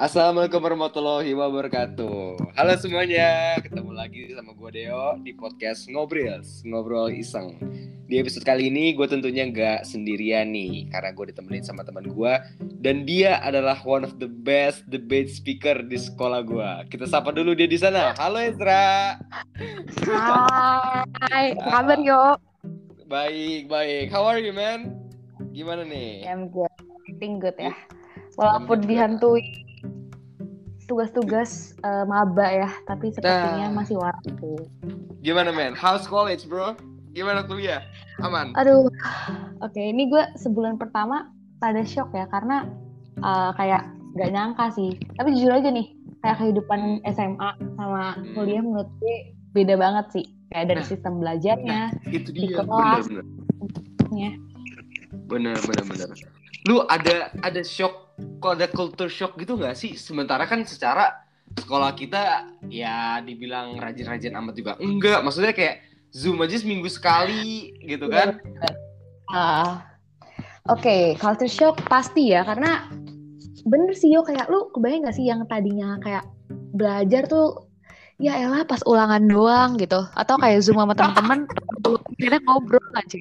Assalamualaikum warahmatullahi wabarakatuh. Halo semuanya, ketemu lagi sama gue Deo di podcast Ngobrol, Ngobrol Iseng. Di episode kali ini gue tentunya nggak sendirian nih, karena gue ditemenin sama teman gue dan dia adalah one of the best debate speaker di sekolah gue. Kita sapa dulu dia di sana. Halo Ezra. Hai, apa kabar yo? Baik, baik. How are you, man? Gimana nih? I'm good, everything good ya. Walaupun dihantui tugas-tugas uh, maba ya, tapi sepertinya Nah. masih waktu. Gimana, man? How's college, bro? Gimana kuliah? Aman? Aduh, oke ini gue sebulan pertama pada shock ya karena uh, kayak gak nyangka sih. Tapi jujur aja nih, kayak kehidupan SMA sama kuliah menurut gue beda banget sih. Kayak dari Nah. sistem belajarnya, Itu Di dia. kelas. Bener, bener. ya. Bener, bener, bener. Lu ada ada shock, kok ada culture shock gitu nggak sih? Sementara kan secara sekolah kita ya dibilang rajin-rajin amat juga enggak. Maksudnya kayak Zoom aja seminggu sekali gitu kan? Ah, Oke, culture shock pasti ya karena bener sih yo kayak lu kebayang gak sih yang tadinya kayak belajar tuh ya elah pas ulangan doang gitu. Atau kayak zoom sama teman-teman kita ngobrol aja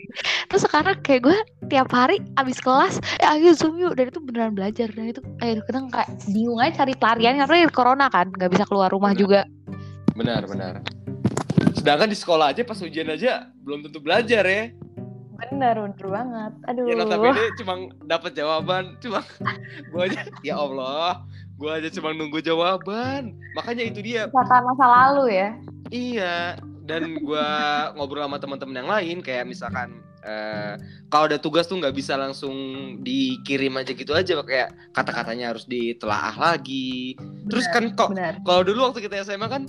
terus sekarang kayak gue tiap hari abis kelas eh ayo zoom yuk. Dan itu beneran belajar. Dan itu kayak kadang kayak bingung aja cari pelarian. Karena corona kan nggak bisa keluar rumah Bener. juga. Benar, benar. Sedangkan di sekolah aja pas ujian aja belum tentu belajar ya. bener bener banget. Aduh. Ya notabene cuma dapat jawaban, cuma gua aja ya Allah, gua aja cuma nunggu jawaban. Makanya itu dia kata masa lalu ya Iya, dan gua ngobrol sama teman-teman yang lain kayak misalkan eh, kalau ada tugas tuh nggak bisa langsung dikirim aja gitu aja kayak kata-katanya harus ditelaah lagi. Terus kan kok bener kalau dulu waktu kita SMA kan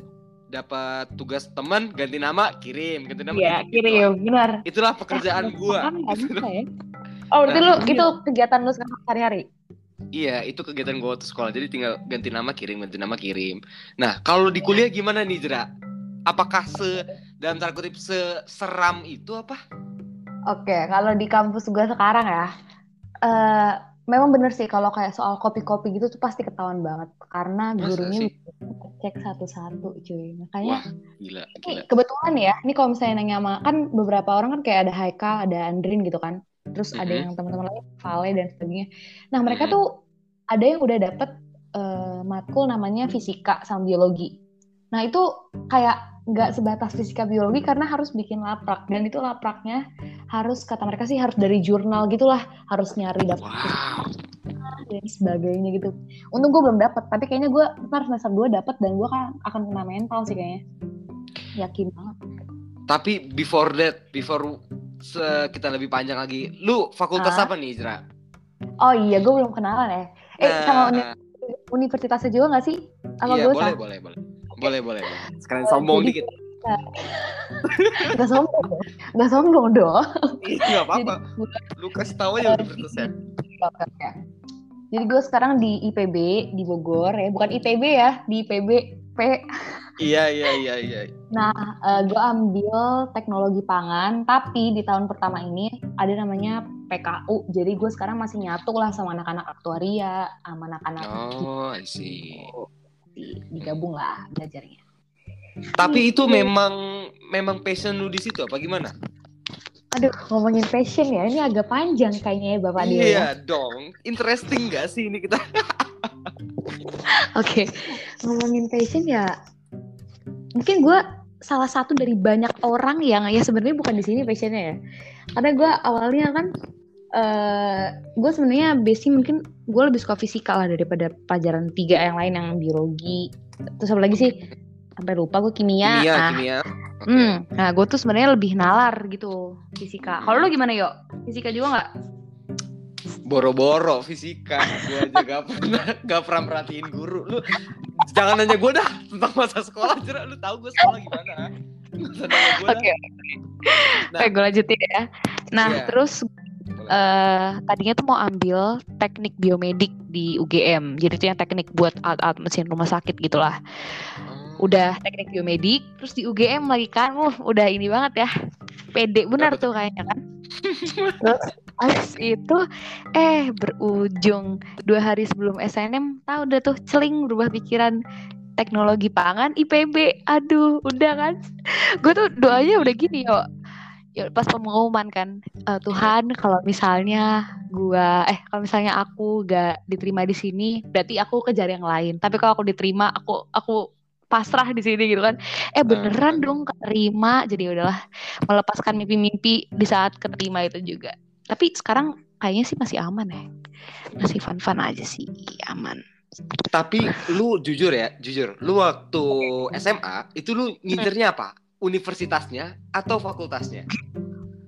dapat tugas teman ganti nama kirim, ganti nama Iya, kirim. kirim, benar. Itulah pekerjaan gua. Kan bisa ya. Oh, berarti Nah, lu iya. itu kegiatan lu sekarang sehari-hari? Iya, itu kegiatan gua waktu sekolah. Jadi tinggal ganti nama kirim, ganti nama kirim. Nah, kalau di kuliah gimana nih, Jera? Apakah se dalam tanda kutip seram itu apa? Oke, kalau di kampus gue sekarang ya, eh memang bener sih kalau kayak soal kopi-kopi gitu tuh pasti ketahuan banget karena gurunya cek satu-satu cuy. Makanya Wah, gila, gila. kebetulan ya, ini kalau misalnya nanya sama kan beberapa orang kan kayak ada Haikal, ada Andrin gitu kan. Terus ada yang teman-teman lain, Vale dan sebagainya. Nah, mereka tuh ada yang udah dapet eh, matkul namanya fisika sama biologi. Nah, itu kayak nggak sebatas fisika biologi karena harus bikin laprak dan itu lapraknya harus kata mereka sih harus dari jurnal gitulah, harus nyari Wow. dan sebagainya gitu. Untung gue belum dapet, tapi kayaknya gue ntar semester 2 dapet dan gue kan akan kena mental sih kayaknya. Yakin banget. Tapi before that, before kita lebih panjang lagi, lu fakultas Ah. apa nih, Jera? Oh iya, gue belum kenalan ya. Eh, sama uni- Nah, universitasnya juga gak sih? Apa iya, gue boleh, boleh, boleh. Boleh, boleh, boleh. Sekalian sombong jadi- dikit. Gak sombong dong. Gak sombong dong. Iya, apa-apa. Lu kasih tahu aja universitasnya. Jadi gue sekarang di IPB di Bogor ya, bukan ITB ya, di IPB P. Iya, iya, iya, iya. Nah, gue ambil teknologi pangan, tapi di tahun pertama ini ada namanya PKU. Jadi gue sekarang masih nyatu lah sama anak-anak aktuaria, sama anak-anak Oh, I see. di- digabung lah belajarnya. Tapi itu Gitu. memang memang passion lu di situ apa gimana? Aduh, ngomongin passion ya, ini agak panjang kayaknya ya Bapak ya. Iya dong. Interesting gak sih ini kita? Oke, ngomongin passion ya, mungkin gue salah satu dari banyak orang yang ya sebenarnya bukan di sini passionnya ya, karena gue awalnya kan, eh gue sebenarnya basic mungkin gue lebih suka fisika lah daripada pelajaran tiga yang lain yang biologi, terus apa lagi sih? Sampai lupa gue kimia. Kimia, nah, kimia. Hmm, nah gue tuh sebenarnya lebih nalar gitu fisika. Kalau lu gimana yo? Fisika juga nggak? Boro-boro fisika. Gua aja gak pernah gak pernah perhatiin guru. Lu jangan nanya gue dah tentang masa sekolah Jera. Lu tahu gue sekolah gimana? Oke, Nah. oke gue lanjutin ya. Nah Iya. terus eh tadinya tuh mau ambil teknik biomedik di UGM. Jadi itu yang teknik buat alat-alat mesin rumah sakit gitulah. Oh. Udah teknik biomedik, terus di UGM lagi kan, uh, udah ini banget ya. Pede benar tuh kayaknya kan. terus Abis itu eh berujung dua hari sebelum SNM tahu udah tuh celing berubah pikiran. Teknologi pangan IPB aduh udah kan. Gue tuh doanya udah gini yo. Ya pas pengumuman kan uh, Tuhan kalau misalnya gua eh kalau misalnya aku gak diterima di sini berarti aku kejar yang lain. Tapi kalau aku diterima aku aku pasrah di sini gitu kan. Eh beneran uh, dong keterima. Jadi udahlah melepaskan mimpi-mimpi di saat keterima itu juga. Tapi sekarang kayaknya sih masih aman ya. Masih fun-fun aja sih aman. Tapi lu jujur ya jujur. Lu waktu SMA itu lu ngincernya apa? Universitasnya atau fakultasnya?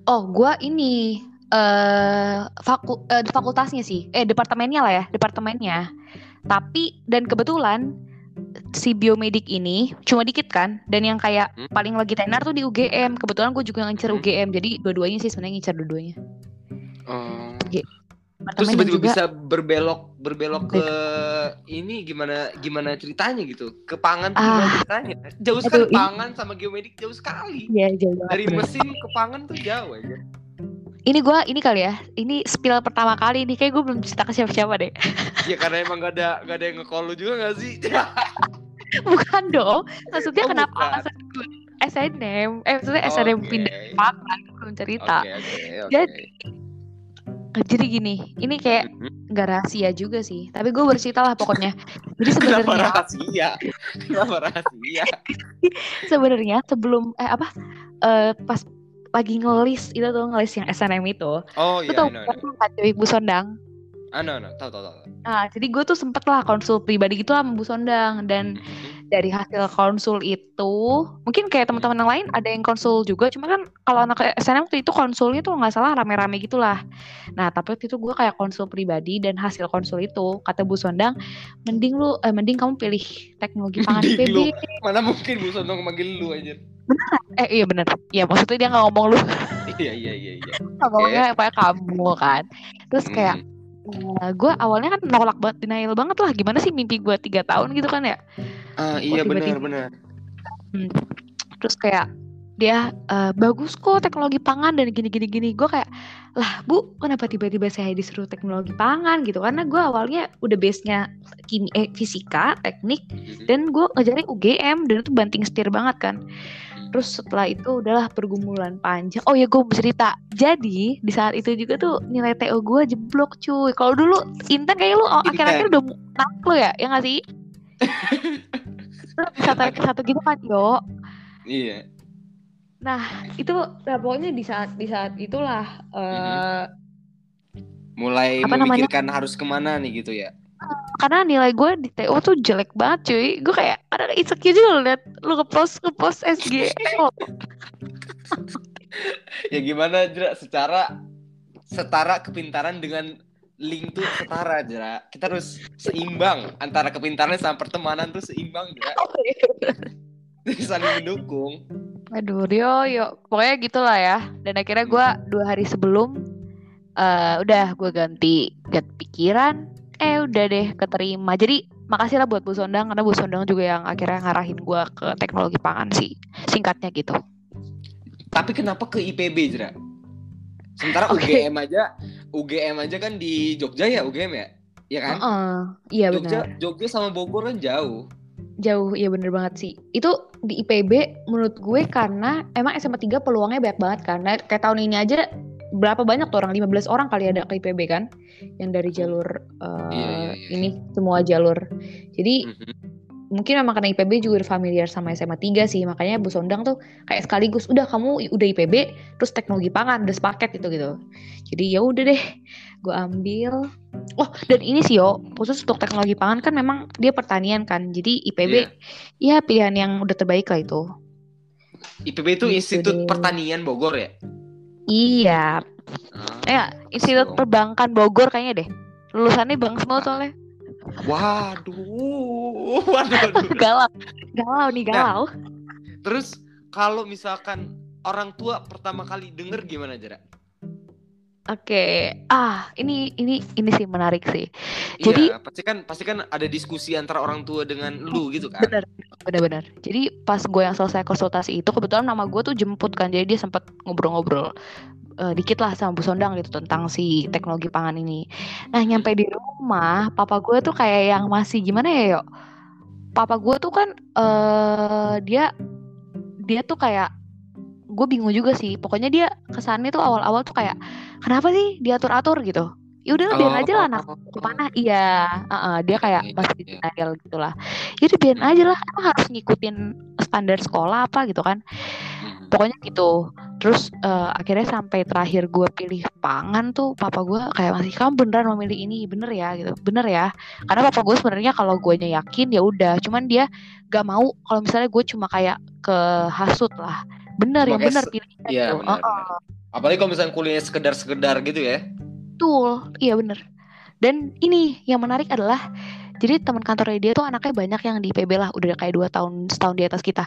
Oh, gua ini uh, faku, uh, fakultasnya sih. Eh, departemennya lah ya, departemennya. Tapi dan kebetulan si biomedik ini cuma dikit kan dan yang kayak hmm? paling lagi tenar tuh di UGM kebetulan gue juga ngincer hmm? UGM jadi dua-duanya sih sebenarnya ngincer dua-duanya oh. Terus tiba-tiba bisa berbelok berbelok ke ini gimana gimana ceritanya gitu? Ke pangan gimana ah, ceritanya? Jauh sekali pangan sama geomedik jauh sekali. Iya, jauh. Dari mesin ke pangan tuh jauh aja. Ini gue ini kali ya, ini spill pertama kali nih kayak gue belum cerita ke siapa-siapa deh. Iya karena emang gak ada gak ada yang nge-call lu juga gak sih? bukan dong, maksudnya oh, kenapa alasan gue SNM, eh maksudnya oh, SNM okay. pindah pangan belum cerita. Okay, okay, okay. Jadi jadi gini, ini kayak mm-hmm. nggak rahasia juga sih, tapi gue bercerita lah pokoknya. Jadi sebenarnya Kenapa rahasia? Kenapa rahasia? sebenarnya sebelum eh apa uh, pas lagi ngelis itu tuh ngelis yang SNM itu. Oh iya. Itu tuh kan Bu Sondang. Ah, no, no, tahu, tahu, tahu. Nah, jadi gue tuh sempet lah konsul pribadi gitu lah sama Bu Sondang dan mm-hmm. dari hasil konsul itu mungkin kayak teman-teman yang lain ada yang konsul juga, cuma kan kalau anak SNM tuh itu konsulnya tuh nggak salah rame-rame gitulah. Nah, tapi waktu itu gue kayak konsul pribadi dan hasil konsul itu kata Bu Sondang, mending lu, eh, mending kamu pilih teknologi pangan PB. Mana mungkin Bu Sondang manggil lu aja? Bener? Eh iya bener. Iya maksudnya dia nggak ngomong lu. iya iya iya. iya. Ngomongnya okay. kayak kamu kan. Terus kayak hmm Uh, gue awalnya kan nolak banget denial banget lah gimana sih mimpi gue tiga tahun gitu kan ya uh, iya benar benar hmm. terus kayak dia uh, bagus kok teknologi pangan dan gini gini gini gue kayak lah bu kenapa tiba-tiba saya disuruh teknologi pangan gitu karena gue awalnya udah base nya kimi eh, fisika teknik mm-hmm. dan gue ngajarin UGM dan itu banting setir banget kan terus setelah itu udahlah pergumulan panjang. Oh ya gue cerita. Jadi di saat itu juga tuh nilai TO gue jeblok cuy. Kalau dulu Intan kayak lu oh, akhir-akhir udah nak lu ya ya nggak sih? Satu ke satu gitu kan yo iya. Nah itu nah, pokoknya di saat di saat itulah uh, mulai memikirkan namanya? harus ke mana nih gitu ya karena nilai gue di TO tuh jelek banget cuy. Gue kayak kadang insecure juga liat lu ngepost ngepost SG ya gimana Jera secara setara kepintaran dengan link tuh setara Jera kita harus seimbang antara kepintaran sama pertemanan tuh seimbang Jera saling mendukung. Aduh Rio yuk. Pokoknya gitulah ya. Dan akhirnya gue dua hari sebelum uh, udah gue ganti ganti pikiran eh udah deh keterima. Jadi makasih lah buat Bu Sondang karena Bu Sondang juga yang akhirnya ngarahin gue ke teknologi pangan sih. Singkatnya gitu. Tapi kenapa ke IPB Jera sementara okay. UGM aja UGM aja kan di Jogja ya UGM ya? Iya kan? Uh -uh, iya Jogja, benar. Jogja sama Bogor kan jauh. Jauh iya bener banget sih. Itu di IPB menurut gue karena emang SMA 3 peluangnya banyak banget karena kayak tahun ini aja berapa banyak tuh orang 15 orang kali ada ke IPB kan yang dari jalur uh, iya, iya, iya. ini semua jalur jadi mm-hmm. mungkin memang karena IPB juga familiar sama SMA 3 sih makanya Bu Sondang tuh kayak sekaligus udah kamu udah IPB terus teknologi pangan udah sepaket gitu gitu jadi ya udah deh gue ambil oh dan ini sih yo khusus untuk teknologi pangan kan memang dia pertanian kan jadi IPB yeah. ya pilihan yang udah terbaik lah itu IPB itu gitu Institut deh. Pertanian Bogor ya Iya. Ah, ya, Institut so. Perbankan Bogor kayaknya deh. Lulusannya bang semua soalnya. Waduh, waduh, galau, galau nih nah, galau. Nah, terus kalau misalkan orang tua pertama kali denger gimana Jara? Oke, okay. ah ini ini ini sih menarik sih. Iya, Jadi pasti kan pasti kan ada diskusi antara orang tua dengan lu gitu kan? Benar, benar-benar. Jadi pas gue yang selesai konsultasi itu kebetulan nama gue tuh jemput kan, jadi dia sempat ngobrol-ngobrol eh, dikit lah sama Bu Sondang gitu tentang si teknologi pangan ini. Nah nyampe di rumah, papa gue tuh kayak yang masih gimana ya yuk? Papa gue tuh kan eh dia dia tuh kayak gue bingung juga sih. Pokoknya dia kesannya tuh awal-awal tuh kayak kenapa sih diatur-atur gitu? Ya udah biarin aja lah anak ke mana? Iya, uh-uh, dia kayak Iya, masih iya. denial gitu lah. Ya udah biarin aja lah, emang harus ngikutin standar sekolah apa gitu kan? Hmm. pokoknya gitu terus eh, akhirnya sampai terakhir gue pilih pangan tuh papa gue kayak masih kamu beneran memilih ini bener ya gitu bener ya karena papa gue sebenarnya kalau gue yakin ya udah cuman dia gak mau kalau misalnya gue cuma kayak ke hasut lah bener kayak bener pilih Iya, gitu benar, Heeh, Apalagi kalau misalnya kuliahnya sekedar-sekedar gitu ya. betul iya bener dan ini yang menarik adalah jadi teman kantornya dia tuh anaknya banyak yang di IPB lah udah kayak dua tahun setahun di atas kita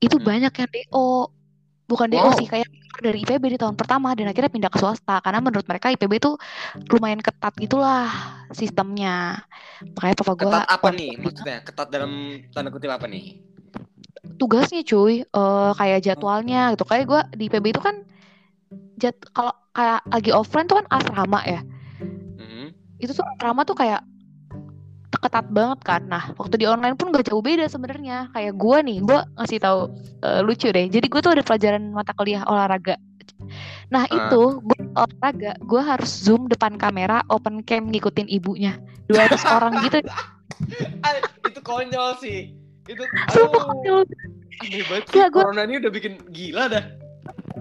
itu Hmm. banyak yang DO bukan DO Wow. sih kayak dari IPB di tahun pertama dan akhirnya pindah ke swasta karena menurut mereka IPB tuh lumayan ketat gitulah sistemnya makanya papa gue Ketat apa nih maksudnya? Ketat dalam tanda kutip apa nih? tugasnya cuy eh kayak jadwalnya gitu kayak gue di IPB itu kan jad kalau kayak lagi offline tuh kan asrama ya Mhm. itu tuh asrama tuh kayak ketat banget kan nah waktu di online pun gak jauh beda sebenarnya kayak gue nih gue ngasih tahu eh, lucu deh jadi gue tuh ada pelajaran mata kuliah olahraga nah Ah. itu gue olahraga gue harus zoom depan kamera open cam ngikutin ibunya 200 orang gitu Ah, itu konyol sih. Itu aduh, aneh banget sih. Gak, gua- Corona ini udah bikin gila dah.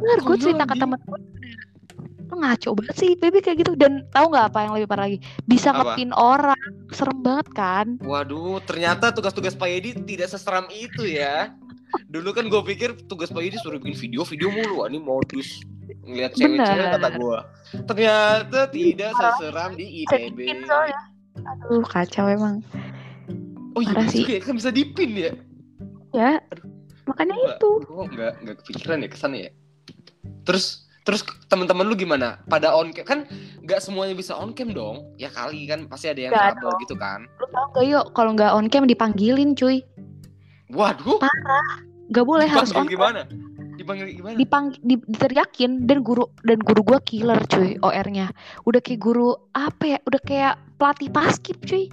Bener gue cerita ke temen gue lu ngaco banget sih baby kayak gitu dan tahu nggak apa yang lebih parah lagi bisa Apa? ngepin orang serem banget kan Waduh, ternyata tugas-tugas Pak Yedi tidak seseram itu ya. Dulu kan gue pikir tugas Pak Yedi suruh bikin video-video mulu. Wah, Ini modus ngeliat cewek-cewek kata gue. Ternyata tidak seseram di IPB. aduh kacau emang Oh iya sih. juga ya, kan bisa dipin ya. ya makanya itu Gue nggak nggak kepikiran ya ke sana ya. Terus terus teman-teman lu gimana? Pada on cam kan nggak semuanya bisa on cam dong. Ya kali kan pasti ada yang trouble gitu kan. lu tau gak yuk kalau nggak on cam dipanggilin cuy Waduh, nggak boleh harus on cam gimana? Dipanggil gimana? dipang di, diteriakin dan guru dan guru gua killer cuy OR-nya udah kayak guru apa ya udah kayak pelatih paskib cuy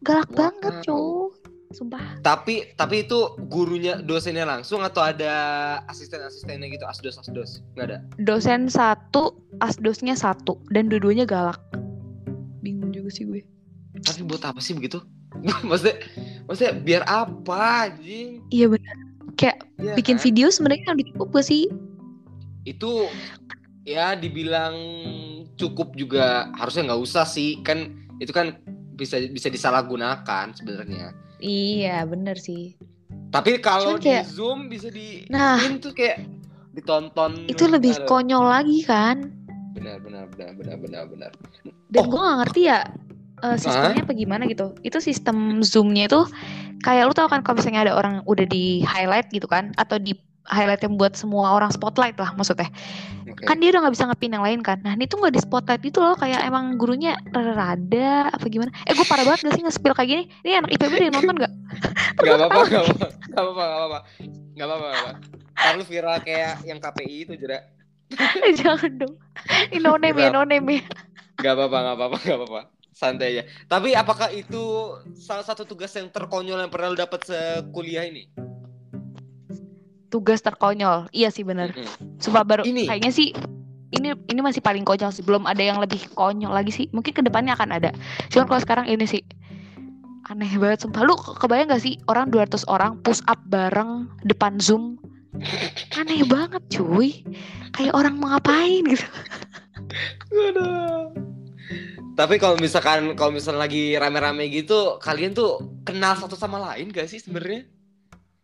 galak Wow. banget cuy sumpah Tapi tapi itu gurunya dosennya langsung atau ada asisten-asistennya gitu asdos asdos nggak ada. dosen satu asdosnya satu dan dua-duanya galak bingung juga sih gue Tapi buat apa sih begitu? maksudnya maksudnya biar apa anjing? iya benar kayak Iya bikin kan? video sebenarnya yang bikin gue sih itu ya dibilang cukup juga harusnya nggak usah sih kan itu kan bisa bisa disalahgunakan sebenarnya. Iya bener sih Tapi kalau kayak- di zoom bisa di nah tuh kayak ditonton. itu lebih Aduh, konyol lagi kan Benar benar benar benar benar benar. dan Oh. gue gak ngerti ya eh, sistemnya apa gimana gitu itu sistem zoomnya itu kayak lu tau kan kalau misalnya ada orang udah di highlight gitu kan atau di highlight yang buat semua orang spotlight lah maksudnya. Oke. kan dia udah nggak bisa ngepin yang lain kan. Nah ini tuh nggak di spotlight gitu loh kayak emang gurunya rada apa gimana? Eh gue parah banget gak sih nge-spill kayak gini? Ini anak IPB yang nonton gak Gak apa-apa, gak apa-apa, gak apa-apa, gak apa-apa, gak lu viral kayak yang KPI itu jera. Jangan dong. Ini no name ya no name ya. Gak apa-apa, gak apa-apa, gak apa-apa. Santai aja. Tapi apakah itu salah satu tugas yang terkonyol yang pernah lu dapat sekuliah ini? Tugas terkonyol. Iya sih bener. Mm-mm. Sumpah baru Ini. kayaknya sih ini ini masih paling konyol sih. Belum ada yang lebih konyol lagi sih. Mungkin ke depannya akan ada. Cuman kalau sekarang ini sih aneh banget sumpah. Lu ke- kebayang gak sih orang 200 orang push up bareng depan zoom? Aneh banget cuy. Kayak orang mau ngapain gitu. Tapi kalau misalkan kalau misalnya lagi rame-rame gitu, kalian tuh kenal satu sama lain gak sih sebenarnya?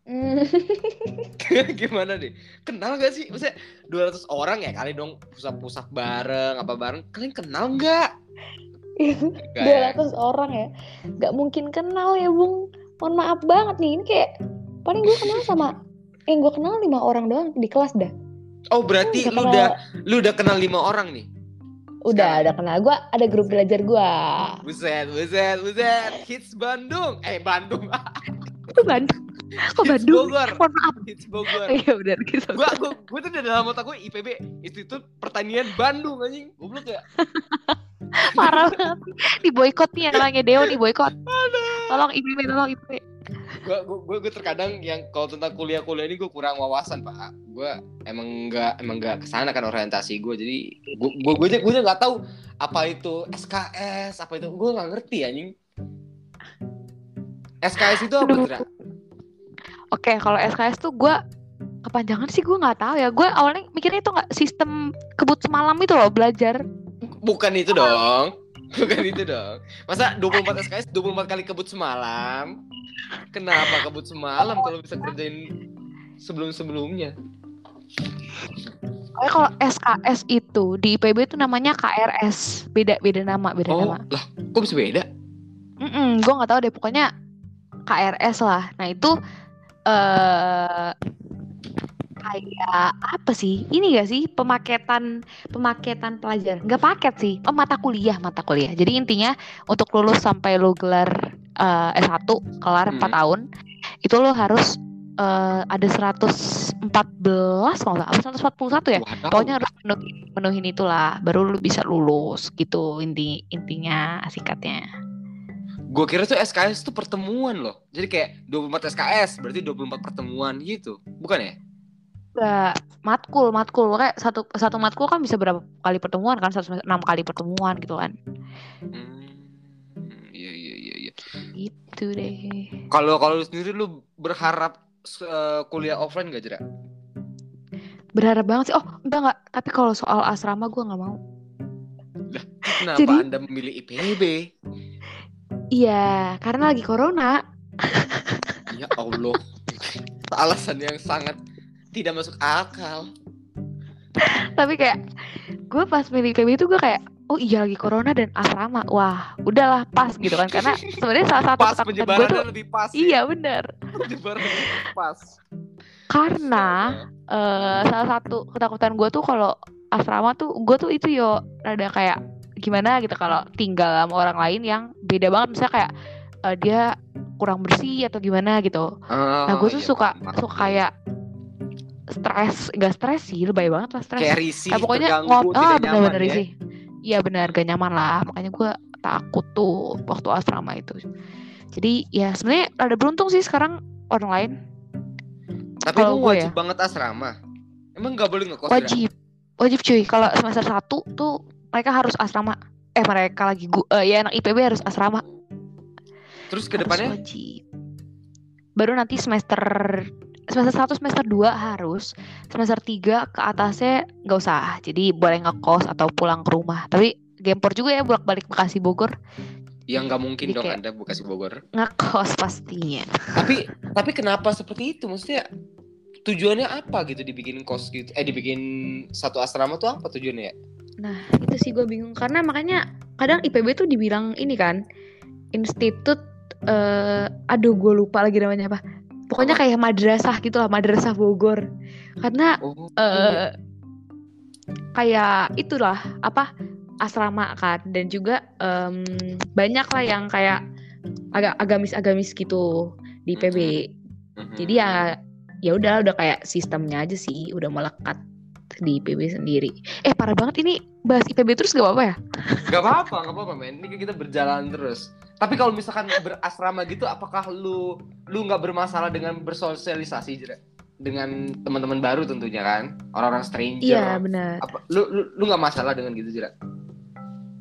Gimana deh? Kenal gak sih? Maksudnya 200 orang ya kali dong pusat-pusat bareng apa bareng. Kalian kenal nggak? Nggak ya? 200 orang ya nggak mungkin kenal ya bung mohon maaf banget nih ini kayak paling gue kenal sama eh gue kenal lima orang doang di kelas dah Oh berarti Udah lu kenal- udah lu udah kenal lima orang nih? udah Sekarang. ada kenal gue ada grup belajar gue Buset, buset, buset. Hits Bandung. Eh Bandung. itu Bandung Kok Bandung? Bogor. Mohon maaf. Hits Bogor. Iya benar gitu. gua gua gua tuh udah dalam otak gue IPB Institut Pertanian Bandung anjing. Goblok ya. Parah banget. Di boykot nih anaknya Deo nih boykot. Tolong IPB, tolong IPB. Gua gua gua, gua terkadang yang kalau tentang kuliah-kuliah ini gue kurang wawasan, Pak. Gua emang nggak emang nggak ke sana kan orientasi gue. Jadi gua gua gua aja gua aja nggak tahu apa itu SKS, apa itu gua nggak ngerti anjing. SKS itu apa. Dra? Oke, kalau SKS tuh gue kepanjangan sih gue nggak tahu ya. Gue awalnya mikirnya itu nggak sistem kebut semalam itu loh belajar. Bukan itu dong. Bukan itu dong. Masa 24 SKS 24 kali kebut semalam? Kenapa kebut semalam kalau bisa kerjain sebelum-sebelumnya? Pokoknya kalau SKS itu di IPB itu namanya KRS. Beda beda nama, beda Oh, nama. lah, kok bisa beda? Mm gue nggak tahu deh. Pokoknya KRS lah. Nah itu eh kayak apa sih? Ini gak sih pemaketan pemaketan pelajaran? Nggak paket sih. Oh mata kuliah, mata kuliah. Jadi intinya untuk lulus sampai lo gelar eh, S1 kelar 4 Hmm. tahun itu lo harus eh, ada 114 kalau nggak salah, apa 141 ya. Wadaw. Pokoknya harus menuhin, menuhin itulah, baru lu bisa lulus gitu inti intinya sikatnya. Gue kira tuh SKS tuh pertemuan loh. Jadi kayak 24 SKS berarti 24 pertemuan gitu. Bukan ya? Enggak, matkul, matkul kayak satu satu matkul kan bisa berapa kali pertemuan kan? Satu enam kali pertemuan gitu kan. Hmm, iya iya iya iya. Gitu deh. Kalau kalau sendiri lu berharap eh, kuliah offline gak Jera? Berharap banget sih. Oh, enggak enggak. Tapi kalau soal asrama gua nggak mau. Kenapa Jadi- Anda memilih IPB? Iya, karena lagi corona. Ya Allah. Alasan yang sangat tidak masuk akal. Tapi kayak gue pas milih IPB itu gue kayak oh iya lagi corona dan asrama. Wah, udahlah pas gitu kan. Karena sebenarnya salah satu Pas ketakutan gue tuh lebih pas. ya. iya bener. Penyebarannya lebih pas. Karena eh salah satu ketakutan gue tuh kalau asrama tuh gue tuh itu yo rada kayak gimana gitu kalau tinggal sama orang lain yang beda banget misalnya kayak eh, dia kurang bersih atau gimana gitu. Nah gue tuh iya, suka paham. suka kayak stres, gak stres sih, lebay banget lah stres. kayak risih, Nah, pokoknya ngop ah nyaman bener-bener ya. sih. Iya benar gak nyaman lah. Makanya gue takut tuh waktu asrama itu. Jadi ya sebenarnya ada beruntung sih sekarang online Tapi lu wajib ya. banget asrama. Emang nggak boleh ngekos? Jera? wajib wajib cuy kalau semester 1 tuh mereka harus asrama. Eh mereka lagi gua eh, ya anak IPB harus asrama. Terus ke depannya? baru nanti semester semester 1 semester 2 harus. Semester 3 ke atasnya nggak usah. Jadi boleh ngekos atau pulang ke rumah. Tapi gempor juga ya bolak balik Bekasi Bogor. Yang nggak mungkin Jadi dong Anda Bekasi Bogor. ngekos pastinya. Tapi tapi kenapa seperti itu? Maksudnya tujuannya apa gitu dibikin kos gitu? Eh dibikin satu asrama tuh apa tujuannya? ya? Nah, itu sih gue bingung karena makanya kadang IPB tuh dibilang ini kan institut eh aduh gue lupa lagi namanya apa. Pokoknya kayak madrasah gitu lah, madrasah Bogor. Karena Oh, eh kayak itulah apa asrama kan dan juga em, banyak lah yang kayak agak agamis-agamis gitu di IPB. mhm. Jadi ya ya udah udah kayak sistemnya aja sih udah melekat di IPB sendiri. Eh parah banget ini bahas IPB terus gak apa-apa ya? Gak apa-apa, gak apa-apa men. Ini kita berjalan terus. Tapi kalau misalkan berasrama gitu, apakah lu lu nggak bermasalah dengan bersosialisasi Jera? dengan teman-teman baru tentunya kan, orang-orang stranger. Iya benar. Apa, lu lu lu nggak masalah dengan gitu Jera?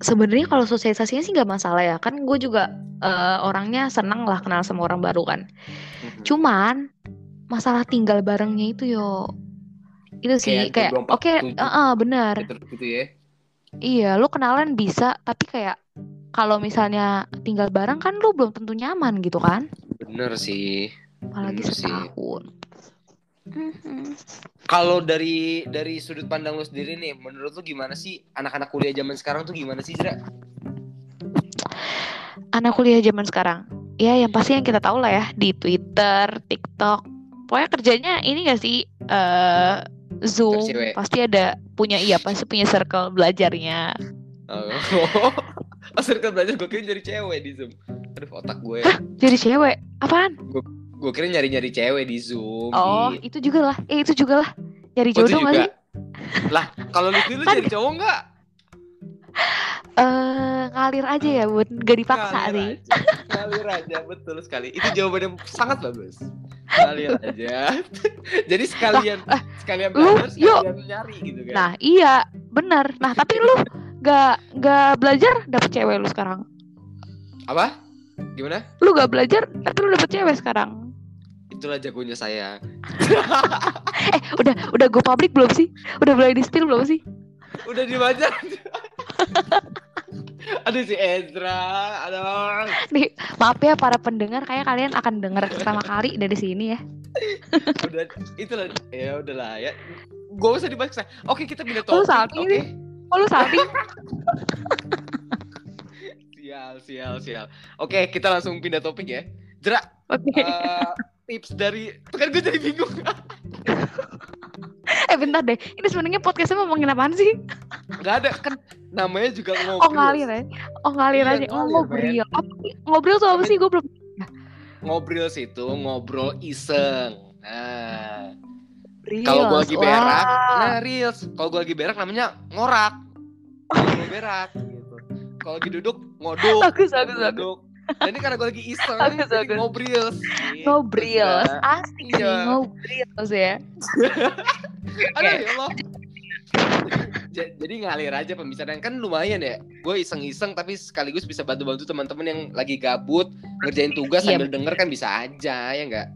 Sebenarnya kalau sosialisasinya sih nggak masalah ya. Kan gue juga eh, orangnya seneng lah kenal sama orang baru kan. Mhm. Cuman masalah tinggal barengnya itu yo. Itu sih Kayak kayak oke, 24, eh, benar. Gitu, gitu ya. Iya, lu kenalan bisa, tapi kayak kalau misalnya tinggal bareng kan lu belum tentu nyaman gitu kan? Bener sih. Apalagi Bener setahun. Mhm. Kalau dari dari sudut pandang lu sendiri nih, menurut lu gimana sih anak-anak kuliah zaman sekarang tuh gimana sih, Jera? anak kuliah zaman sekarang ya yang pasti yang kita tahu lah ya di Twitter, TikTok pokoknya kerjanya ini gak sih eh Zoom pasti ada punya iya pasti punya circle belajarnya Oh, oh circle belajar gue kira jadi cewek di Zoom. Aduh, otak gue. jadi cewek apaan Gue kira nyari-nyari cewek di Zoom. Oh, itu juga lah. Eh, itu juga lah. Nyari Oh, jodoh juga. sih? Lah, kalau lu lu Kan- jadi cowok nggak? Eh, ngalir aja ya, Bun. Gak dipaksa Ngalir nih. aja. Ngalir aja, betul sekali. Itu jawaban yang sangat bagus. Ngalir aja. Jadi sekalian sekalian lu, belajar, yuk. sekalian nyari gitu kan. Nah, iya, benar. Nah, tapi lu gak gak belajar dapet cewek lu sekarang. Apa? Gimana? Lu gak belajar, tapi lu dapet cewek sekarang. Itulah jagonya saya. Eh, udah udah go public belum sih? Udah mulai di spill belum sih? Udah dibaca. Aduh si Ezra, aduh. Nih, maaf ya para pendengar, kayak kalian akan dengar pertama kali dari sini ya. Udah itulah ya udahlah ya. Gak usah dibahas. Oke, kita pindah Lu topik. salting Oke. nih. Oh, lu salting? Sial, sial, sial. Oke, kita langsung pindah topik ya. Jera, Oke. eh, tips dari Tuh kan gue jadi bingung. Eh, bentar deh. Ini sebenarnya podcastnya ngomongin apaan sih? Gak ada kan namanya juga ngobrol. Oh, ngalir ya? Oh, ngalir Iya, aja. Oh, ngobrol. Apa sih? Ngobrol tuh apa sih? Gue belum... Ngobrol situ ngobrol iseng. Nah, kalau gue lagi berak, nah reels. Kalau gue lagi berak namanya ngorak. Ngobrol berak gitu. Kalau lagi duduk ngoduk. Bagus, bagus, bagus. Ngoduk. Nah, ini karena gue lagi iseng, Bagus, jadi bagus. ngobrol. Ngobrol. Gitu, Asik Iya. nih, ngobrol ya. Aduh ya Allah. Ja- Jadi ngalir aja pembicaraan kan lumayan ya. Gue iseng-iseng tapi sekaligus bisa bantu-bantu teman-teman yang lagi gabut ngerjain tugas Iya. sambil denger kan bisa aja ya enggak?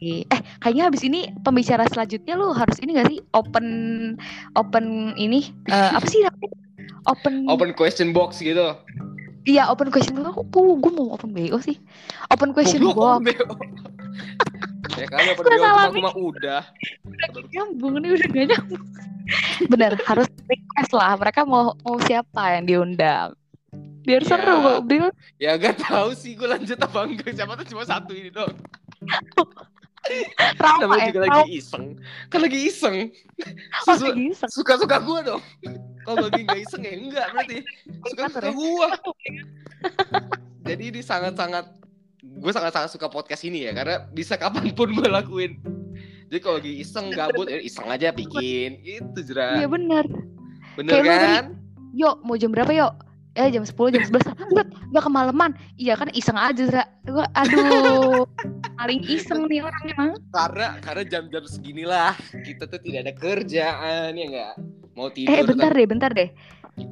Eh, kayaknya habis ini pembicara selanjutnya lu harus ini gak sih open open ini eh, apa sih? Open, Open question box gitu. iya open question box. Aku gue mau open BO sih. Open question box. Ya kali BO salah cuma, cuma udah. Gak nyambung nih udah gak nyambung. Bener harus request lah. Mereka mau mau siapa yang diundang. Biar Iya. seru ngobrol. Ya gak tahu sih gue lanjut apa enggak. Siapa tuh cuma satu ini dong. Trauma Namanya ya. juga lagi iseng. Kan lagi iseng. Oh, Sesu- bisa. Suka-suka gue dong. Kalau lagi nggak iseng ya enggak berarti. Suka-suka ya? gue. Jadi ini sangat-sangat gue sangat-sangat suka podcast ini ya karena bisa kapan pun gue lakuin. Jadi kalau lagi iseng gabut ya iseng aja bikin gitu Iya jera. bener. Bener kayak lu tadi. kan? Yuk mau jam berapa yuk? Eh jam 10 jam 11 Enggak, enggak kemalaman Iya kan iseng aja Zra Gua, Aduh Paling iseng nih orang emang Karena karena jam-jam seginilah kita tuh tidak ada kerjaan ya enggak. Mau tidur. Eh bentar kan- deh bentar deh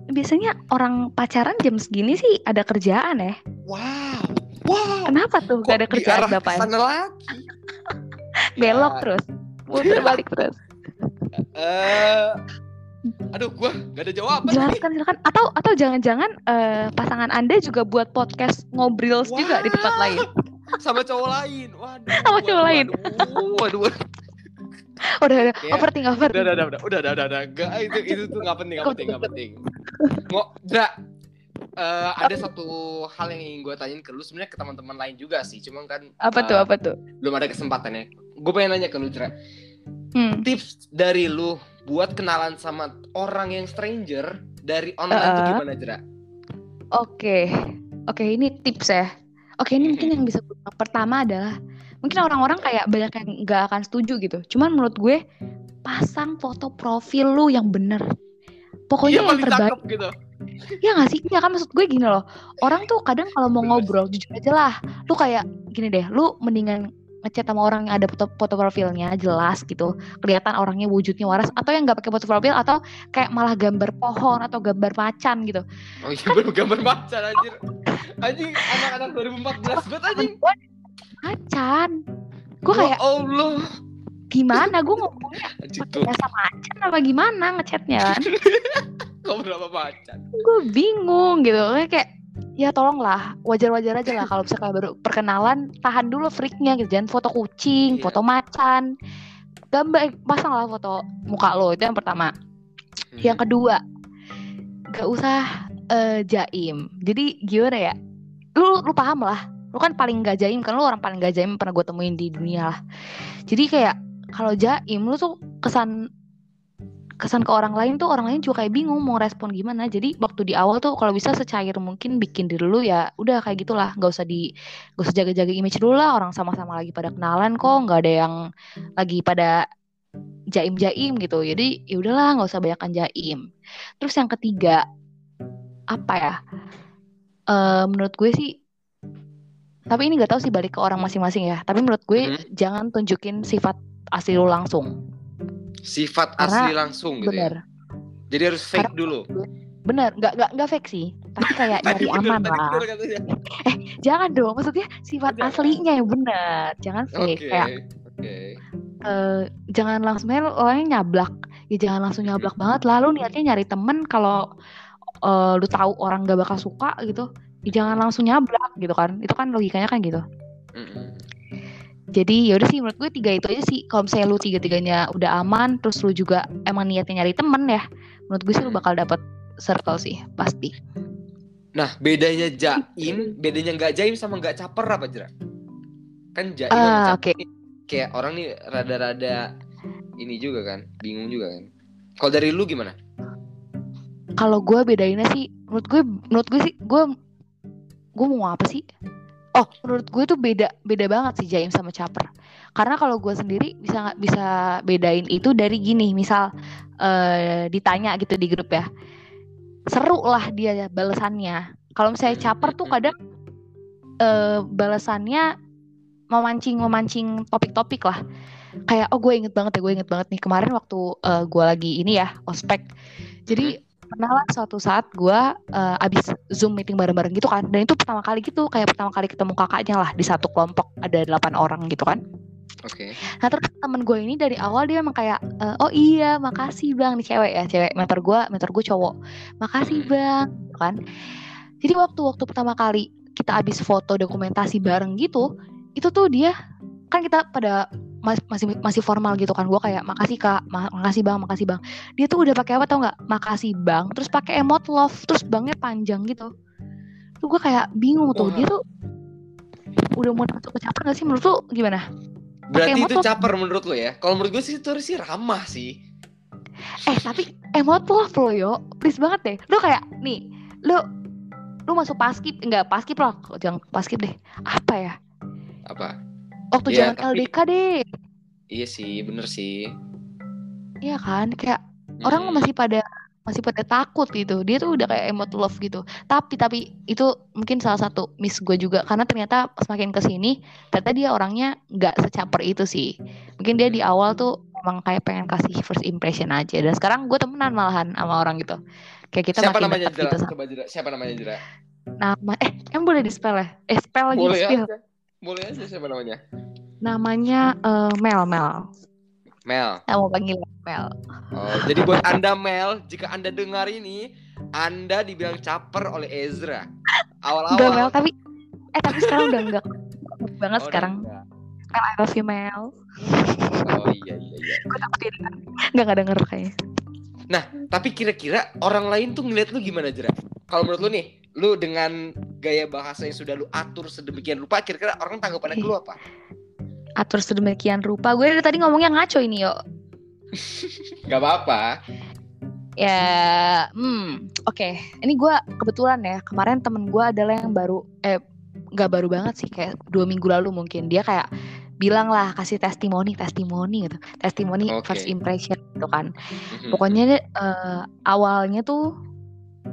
Biasanya orang pacaran jam segini sih ada kerjaan ya Wow. Kenapa tuh gak ada kerjaan Bapak sana lagi? Belok Ya. terus Muter balik terus Eh, aduh, gua gak ada jawaban. nih. Jelaskan silakan Atau atau jangan-jangan eh, pasangan anda juga buat podcast ngobrol juga di tempat lain Sama cowok lain. Waduh. Sama cowok waduh, lain. Waduh, waduh, waduh. Udah udah overthink Udah, overthink udah, udah, udah, udah, udah, udah, udah. Gak, itu, itu tuh gak penting, gak penting, gak penting. Ngo, Dra, eh, ada satu hal yang ingin gue tanyain ke lu sebenarnya ke teman-teman lain juga sih, cuma kan Apa eh, tuh apa tuh belum ada kesempatannya. Gue pengen nanya ke lu, Dra. hmm. Tips dari lu buat kenalan sama orang yang stranger dari online tuh Uh-uh. gimana, Dra? Oke, oke ini tips ya. Oke ini mungkin yang bisa gue pertama adalah mungkin orang-orang kayak banyak yang nggak akan setuju gitu. Cuman menurut gue pasang foto profil lu yang bener. Pokoknya Iya, yang terbaik. gitu. Ya nggak sih? Ya kan maksud gue gini loh. Orang tuh kadang kalau mau ngobrol jujur aja lah. Lu kayak gini deh. Lu mendingan ngechat sama orang yang ada foto, foto profilnya jelas gitu kelihatan orangnya wujudnya waras atau yang nggak pakai foto profil atau kayak malah gambar pohon atau gambar macan gitu Oh iya, baru gambar macan anjir. Anjing, anak-anak 2014 banget anjing. macan gue Ya kayak Allah. Gimana? Gue ngomongnya pakai tuh, bahasa macan apa gimana ngechatnya kan? Kok berapa macan? gue bingung gitu. Kayak- ya tolonglah wajar-wajar aja lah kalau misalnya baru perkenalan tahan dulu freaknya gitu. Jangan foto kucing Iya. foto macan. Gambar pasang lah foto muka lo itu yang pertama. Hmm. yang kedua gak usah eh, jaim. Jadi gimana ya? Lu lu paham lah. Lu kan paling gak jaim kan? Lu orang paling gak jaim pernah gue temuin di dunia lah. Jadi kayak kalau jaim lu tuh kesan kesan ke orang lain tuh orang lain juga kayak bingung mau respon gimana. Jadi waktu di awal tuh kalau bisa secair mungkin bikin diri lu ya udah kayak gitulah. Nggak usah di nggak usah jaga-jaga image dulu lah. Orang sama-sama lagi pada kenalan kok. Nggak ada yang lagi pada jaim-jaim gitu. Jadi ya udahlah nggak usah banyakkan jaim. Terus yang ketiga apa ya? Eh menurut gue sih tapi ini nggak tahu sih balik ke orang masing-masing ya. Tapi menurut gue Mhm. jangan tunjukin sifat asli lu langsung Sifat Karena asli langsung gitu ya. bener Jadi harus fake dulu. bener nggak nggak nggak fake sih tapi kayak nyari bener, aman lah bener katanya. jangan dong maksudnya sifat Jangan. aslinya yang bener jangan fake kayak Oke. eh, jangan langsung orangnya nyablak ya jangan langsung nyablak Hmm. banget lalu niatnya nyari temen kalau eh, lu tahu orang gak bakal suka gitu ya jangan langsung nyablak gitu kan itu kan logikanya kan gitu Mm-mm. Jadi ya udah sih menurut gue tiga itu aja sih kalau misalnya lu tiga tiganya udah aman terus lu juga emang niatnya nyari temen ya menurut gue sih lu bakal dapet circle sih pasti Nah, bedanya jaim, bedanya nggak jaim sama nggak caper apa Jera? Kan jaim sama oke. caper nih, kayak orang nih rada-rada ini juga kan, bingung juga kan. Kalau dari lu gimana? kalau gue bedainnya sih menurut gue menurut gue sih gue gue mau apa sih oh menurut gue tuh beda beda banget sih Jaim sama Caper. Karena kalau gue sendiri bisa nggak bisa bedain itu dari gini. Misal eh, ditanya gitu di grup ya. Seru lah dia balasannya kalau misalnya Caper tuh kadang eh, balasannya memancing memancing topik-topik lah. Kayak oh gue inget banget ya gue inget banget nih. Kemarin waktu eh, gue lagi ini ya ospek. Jadi pernah lah suatu saat gue eh, abis zoom meeting bareng-bareng gitu kan dan itu pertama kali gitu kayak pertama kali ketemu kakaknya lah di satu kelompok ada delapan orang gitu kan Oke. nah terus temen gue ini dari awal dia emang kayak eh, oh iya makasih bang nih cewek ya cewek mentor gue mentor gue cowok makasih Hmm. bang gitu kan jadi waktu waktu pertama kali kita abis foto dokumentasi bareng gitu itu tuh dia kan kita pada mas- masih masih formal gitu kan. Gue kayak makasih kak. Ma- makasih bang makasih bang. Dia tuh udah pakai apa tau nggak? Makasih bang. Terus pakai emot love. Terus bangnya panjang gitu. Tuh gue kayak bingung tuh. Dia tuh udah mau masuk ke caper gak sih? Menurut lu gimana? Berarti emot itu lo- caper menurut lu ya? Kalau menurut gue sih itu sih ramah sih. eh tapi emot love lo yo. Please banget deh. Lu kayak nih lu lu masuk paskip enggak paskip lah. Jangan paskip deh. Apa ya? Apa? Waktu Iya, zaman tapi- LDK deh Iya sih, bener sih. Iya kan kayak orang Mm-mm. masih pada masih pada takut gitu dia tuh udah kayak emot love gitu tapi tapi itu mungkin salah satu miss gue juga karena ternyata semakin ke sini ternyata dia orangnya nggak secaper itu sih mungkin dia di awal tuh emang kayak pengen kasih first impression aja dan sekarang gue temenan malahan sama orang gitu kayak kita Siapa makin namanya dekat Jera? gitu sama Coba Jera. Siapa namanya Jera? nama eh em boleh di spell ya eh spell lagi Boleh spill aja. Boleh aja siapa namanya? namanya eh, Mel Mel Mel. saya mau panggil Mel Oh, jadi buat Anda Mel, jika Anda dengar ini, Anda dibilang caper oleh Ezra. Awal-awal. enggak Mel tapi eh tapi sekarang udah enggak banget Oh, sekarang udah Mel I love you Mel enggak. Oh iya iya iya. gue takut dia denger. nggak nggak denger kayaknya Tapi kira-kira orang lain tuh ngeliat lu gimana Jera? Kalau menurut lu nih, lu dengan gaya bahasa yang sudah lu atur sedemikian rupa, kira-kira orang tanggapannya ke lu apa? atur sedemikian rupa gue dari tadi ngomongnya ngaco ini yo Gak apa-apa. ya hmm oke ini gue kebetulan ya kemarin temen gue adalah yang baru eh nggak baru banget sih kayak dua minggu lalu mungkin dia kayak bilang lah kasih testimoni testimoni gitu testimoni Oke. first impression gitu kan Mhm. pokoknya eh, awalnya tuh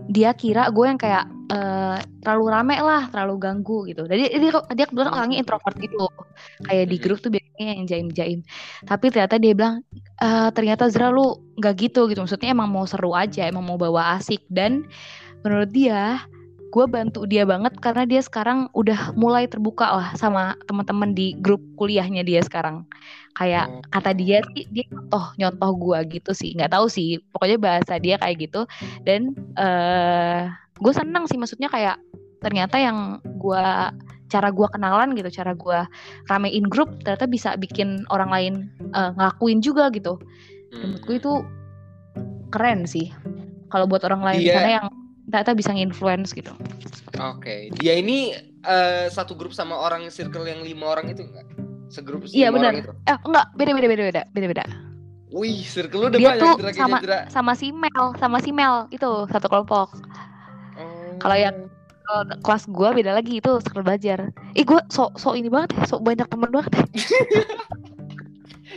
dia kira gue yang kayak eh, terlalu rame lah terlalu ganggu gitu. Jadi dia dia kebetulan Hmm. orangnya introvert gitu. Kayak di Mhm. grup tuh biasanya yang jaim jaim tapi ternyata dia bilang "Eh, ternyata Zra lu nggak gitu gitu. Maksudnya emang mau seru aja emang mau bawa asik. Dan menurut dia gue bantu dia banget karena dia sekarang udah mulai terbuka lah sama teman-teman di grup kuliahnya dia sekarang. Kayak Oh. kata dia sih dia nyontoh nyontoh gue gitu sih. Nggak tahu sih pokoknya bahasa dia kayak gitu. Dan eh gue seneng sih maksudnya kayak ternyata yang gue cara gue kenalan gitu cara gue ramein grup ternyata bisa bikin orang lain eh, ngelakuin juga gitu. Dan menurut gue itu keren sih. Kalau buat orang lain sana yang ternyata bisa nge-influence gitu Oke, dia ini eh, satu grup sama orang circle yang lima orang itu enggak? Segrup Iya, benar. orang itu. eh enggak beda beda beda beda beda beda Wih, circle lu udah Dia banyak tuh sama sama si Mel, sama si Mel itu satu kelompok. Oh. Kalau yang- Kalau kelas gua beda lagi itu circle belajar. Ih gua sok sok ini banget ya, sok banyak temen banget. ya.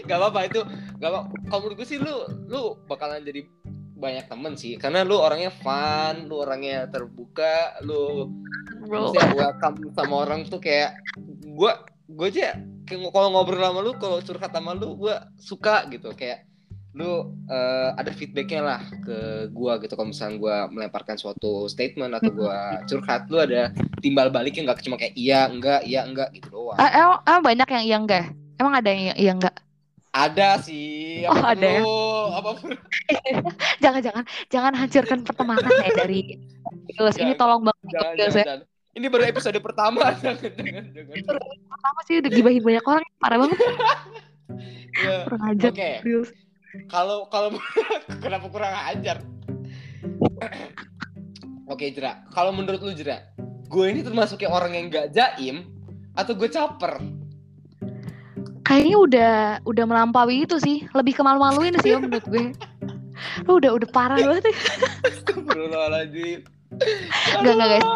Gak apa-apa itu Gak apa Kalau menurut gue sih lu Lu bakalan jadi banyak temen sih Karena lu orangnya fun Lu orangnya terbuka Lu Bro. welcome sama orang tuh kayak Gue Gue aja kayak Kalau ngobrol sama lu Kalau curhat sama lu Gue suka gitu Kayak lu eh, ada feedbacknya lah ke gua gitu kalau misalnya gua melemparkan suatu statement atau gua curhat lu ada timbal baliknya nggak cuma kayak iya enggak iya enggak gitu doang Ah, emang, emang banyak yang iya enggak? Emang ada yang iya enggak? Ada sih Oh, ada ya? perlu, apa pun Jangan jangan jangan hancurkan pertemanan ya dari Terus ini tolong banget jangan, guys jangan, ya. jangan. Ini baru episode pertama. jangan, jangan, jangan. Pertama sih udah gibahin banyak orang parah banget Ya, kurang ajar. Oke, serius. kalau kalau kenapa kurang ajar? Oke, Jera. Kalau menurut lu, Jera, gue ini termasuk yang orang yang gak jaim atau gue caper? Kayaknya udah udah melampaui itu sih, lebih ke malu-maluin sih ya menurut gue. Lu udah udah parah banget ya. Astagfirullahaladzim. Enggak enggak guys.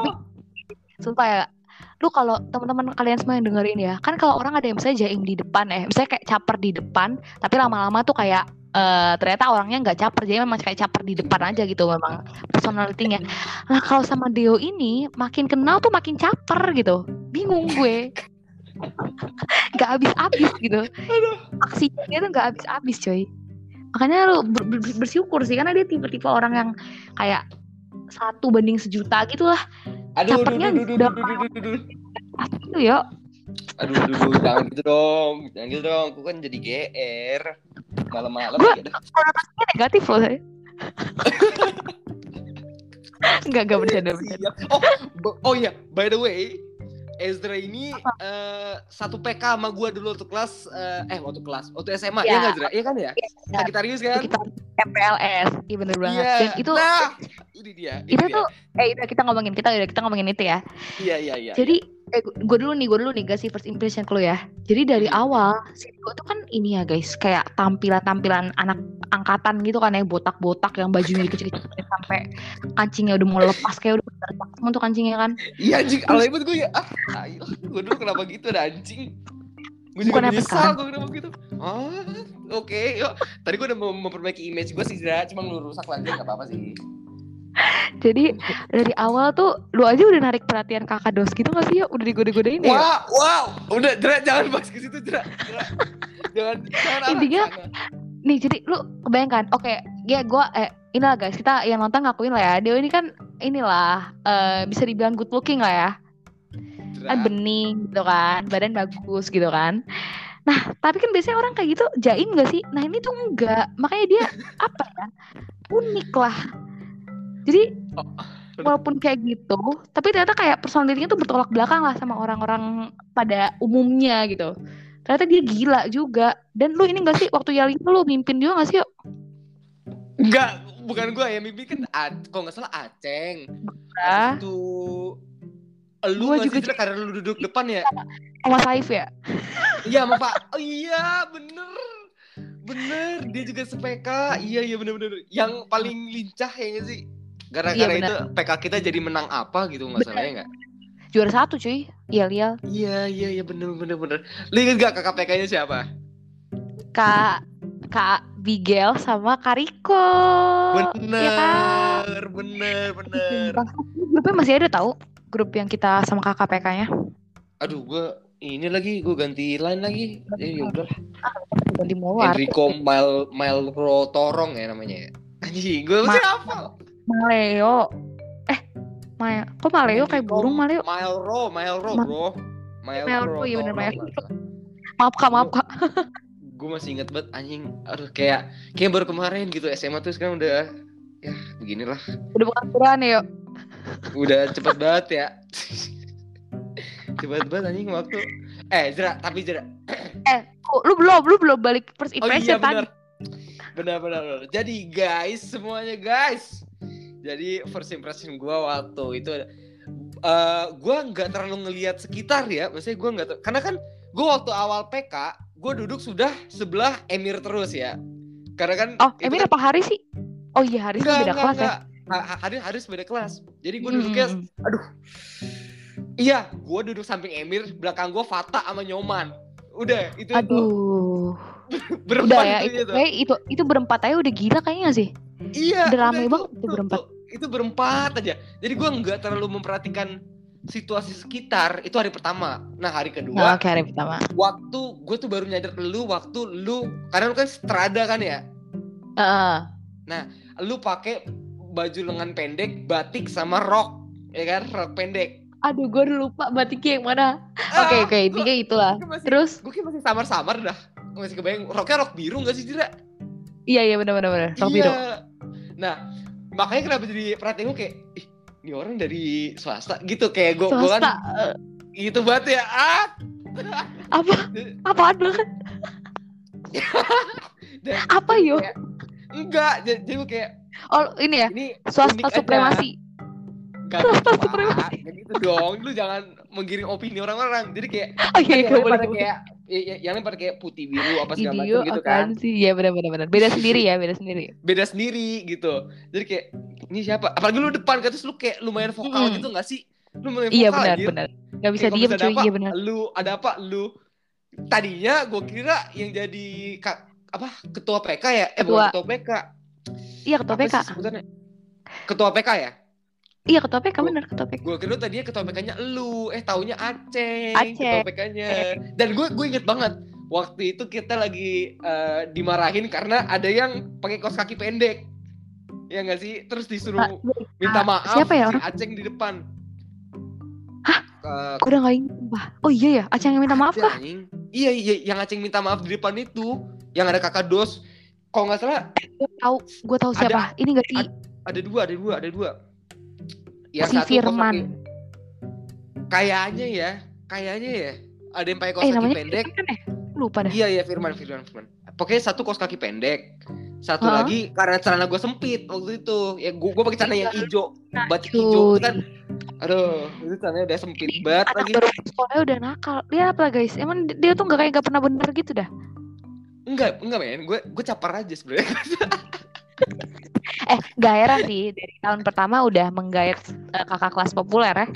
Sumpah ya. Lu kalau teman-teman kalian semua yang dengerin ya, kan kalau orang ada yang misalnya jaim di depan ya, misalnya kayak caper di depan, tapi lama-lama tuh kayak eh, ternyata orangnya nggak caper, jadi memang kayak caper di depan aja gitu memang personality-nya. Nah kalau sama Deo ini makin kenal tuh makin caper gitu, bingung gue. Gak habis-habis gitu. Aksinya dia tuh gak habis-habis coy. Makanya lu ber- ber- bersyukur sih karena dia tipe-tipe orang yang kayak satu banding sejuta gitu lah. Aduh, aduh, Capernya aduh, aduh, udah aduh, aduh, aduh, aduh. Itu ya. Aduh, aduh, aduh, jangan gitu dong. Jangan gitu dong. Aku kan jadi GR. Malam-malam Gua- dah. konotasinya negatif loh saya. Enggak, enggak bercanda, bercanda. Oh, oh iya, by the way, Ezra ini eh, satu PK sama gua dulu waktu kelas eh, eh waktu kelas waktu SMA ya Iya. nggak Ezra? Iya kan ya? Sagitarius kan? Itu kita MPLS, iya bener banget. Iya. Dan itu nah, ini dia. Ini itu dia. tuh eh udah kita ngomongin kita udah kita ngomongin itu ya. Iya iya iya. Jadi eh gue dulu nih, gue dulu nih kasih first impression lu ya. Jadi dari Hmm. awal si gue tuh kan ini ya guys, kayak tampilan-tampilan anak angkatan gitu kan ya, botak-botak yang bajunya dikecil-kecil sampai kancingnya udah mau lepas kayak udah berdetak semua tuh kancingnya kan. Iya anjing, alay banget gue ya. Ah, ayo. Gue dulu kenapa gitu ada anjing. Gue juga Bukan menyesal sekarang. gue kenapa gitu. Ah, oke, yuk. Tadi gue udah mau memperbaiki image gue sih. Cuma lu rusak lagi nggak apa-apa sih. Jadi dari awal tuh lu aja udah narik perhatian kakak dos gitu gak sih ya? Udah digoda-godain ya? Wow, wow. Udah, Zra, jangan bahas ke situ. Zra. Jangan, jangan arah Intinya-. Nih jadi lu kebayangkan, oke, ya gue eh inilah guys, kita yang nonton ngakuin lah ya. Dewa ini kan inilah eh, bisa dibilang good looking lah ya. Kan bening gitu kan badan bagus gitu kan nah tapi kan biasanya orang kayak gitu jaim gak sih nah ini tuh enggak makanya dia apa ya unik lah jadi Oh, walaupun kayak gitu tapi ternyata kayak personalitinya tuh bertolak belakang lah sama orang-orang pada umumnya gitu ternyata dia gila juga dan lu ini gak sih waktu yali lu mimpin juga gak sih yuk Enggak, bukan gue ya. Mimpi kan, kalau nggak salah Aceng. Ah. Itu lu Gua juga Zra, karena lu duduk depan ya? sama Saif ya Iya sama Pak. Oh, iya bener. Bener. Dia juga sepeka. Iya iya bener bener. Yang paling lincah ya sih? Gara-gara Iya, itu PK kita jadi menang apa gitu nggak salah ya nggak? juara satu cuy iya lial Iya iya iya bener bener bener. Lu inget gak kakak PK-nya siapa? kak kak Bigel sama Kariko Bener Iya kan? bener bener. Grupnya masih ada tahu grup yang kita sama kakak PK-nya. Aduh gue ini lagi gue ganti line lagi. Ya udah. Di Mawar. Enrico Mil Milro Torong ya namanya ya. Anjing, gue Ma- masih hafal. Maleo. Eh, Maya. Kok Maleo kayak burung Maleo? Milro, Milro, Ma- bro. Milro, Milro, iya bener, salah. Maaf kak, maaf kak. gue masih inget banget anjing aduh kayak kayak baru kemarin gitu SMA tuh sekarang udah ya beginilah Udah bukan ukuran ya. udah cepet banget ya cepet banget anjing waktu eh Zra tapi Zra Oh, lu belum, lu belum balik first oh impression iya benar tadi. benar benar benar. jadi guys semuanya guys jadi first impression gue waktu itu eh gue nggak terlalu ngelihat sekitar ya maksudnya gue nggak karena kan gue waktu awal PK gue duduk sudah sebelah Emir terus ya Karena kan Oh, Emir kan- apa Haris sih? Oh iya, enggak, kan beda enggak, kelas ya. enggak. Ha- ha- Haris Haris beda kelas. Jadi gue duduknya Hmm. aduh. Iya, gue duduk samping Emir, belakang gue Fata sama Nyoman. Udah, itu Aduh. berempat Udah ya, itu, itu, itu. kayak itu itu berempat aja udah gila kayaknya sih. Iya, Udah rame banget itu berempat. Itu berempat aja. Jadi gue nggak terlalu memperhatikan situasi sekitar. Itu hari pertama. Nah hari Nah, kedua, oke hari pertama. waktu gue tuh baru nyadar lu waktu lu karena lu kan strada kan ya. Heeh. Lu pakai baju lengan pendek, batik sama rok, ya kan? Rok pendek. Aduh, gue udah lupa batiknya yang mana. Oke, Ah, oke, intinya itulah. Terus, gue kayak masih samar-samar dah. Masih kebayang roknya rok biru gak sih Jira? iya iya benar benar benar. Rok biru. Iya. Nah, makanya kenapa jadi perhatian gue kayak, ih, ini orang dari swasta gitu kayak gue gue kan eh, gitu banget ya. Ah, apa? Apaan banget? Dan Apa, yo? kayak, enggak, jadi, gue kayak Oh, ini ya. ini Swasta aja. supremasi. Gak Swasta supremasi. Gitu dong. Lu jangan menggiring opini orang-orang. Jadi kayak Oh iya, kan iya boleh. boleh. Kayak ya, ya- yang lain kayak putih biru apa segala macam gitu kan. sih? Iya benar benar benar. Beda sendiri ya, beda sendiri. Beda sendiri gitu. Jadi kayak ini siapa? Apalagi lu depan kan terus lu kayak lumayan vokal Mm. gitu gak sih? Lu lumayan Iya vokal benar anjir. benar. Gak bisa diem cuy, iya benar. Lu ada apa? Lu tadinya gue kira yang jadi kak apa ketua PK ya? Eh bukan Ketua. ketua PK. Iya ketua Apa PK. sih sebutannya? Ketua PK ya? Iya PK Gua- benar ketua PK. Gue kira tadinya ketua PK-nya lu, eh taunya Aceh, Aceh. ketua PK-nya. Dan gue gue inget banget waktu itu kita lagi eh, dimarahin karena ada yang pakai kaos kaki pendek. Ya nggak sih? Terus disuruh Ah, minta maaf siapa ya si orang? Aceh di depan. Hah? Gue udah gak ingat. Oh iya ya, Aceh yang minta maaf ada, kah? Iya, iya, yang Aceh minta maaf di depan itu, yang ada kakak dos. Kalau nggak salah Gue tahu, gue tahu Ada- siapa. Ini gak sih ada dua, ada dua, ada dua. Yang si satu Firman. Kayaknya ya, kayaknya ya. Ada yang pakai kaos Eh kaki pendek. Firman kan ya? Lupa dah. Iya iya Firman Firman Firman. Pokoknya satu kaos kaki pendek. Satu Hah? lagi karena celana gue sempit waktu itu. Ya gue gue pakai celana yang hijau, batik Cuy. hijau kan. Aduh, itu celananya udah sempit banget Anak lagi. baru sekolahnya udah nakal. Lihat apa guys? Emang di- dia tuh gak kayak gak pernah bener gitu dah. Enggak, enggak men. Gue gue capar aja sebenarnya. Eh, gak heran sih dari tahun pertama udah menggait eh, kakak kelas populer ya.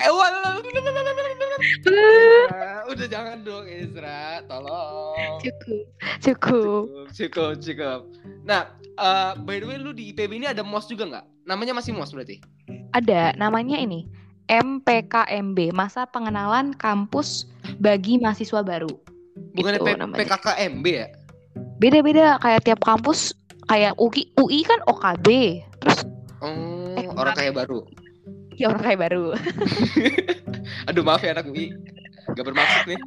eh, udah jangan dong Ezra, tolong. Cukup, cukup. Cukup, cukup. Nah, eh, by the way lu di IPB ini ada MOS juga nggak? Namanya masih MOS berarti? Ada namanya ini MPKMB, Masa Pengenalan Kampus bagi Mahasiswa Baru. Bukannya Itu P- namanya. PKKMB ya? Beda-beda kayak tiap kampus kayak UI, UI kan OKB. Terus Oh, Eh, orang kaya baru. ya orang kayak baru. Aduh maaf ya anak UI. Gak bermaksud nih.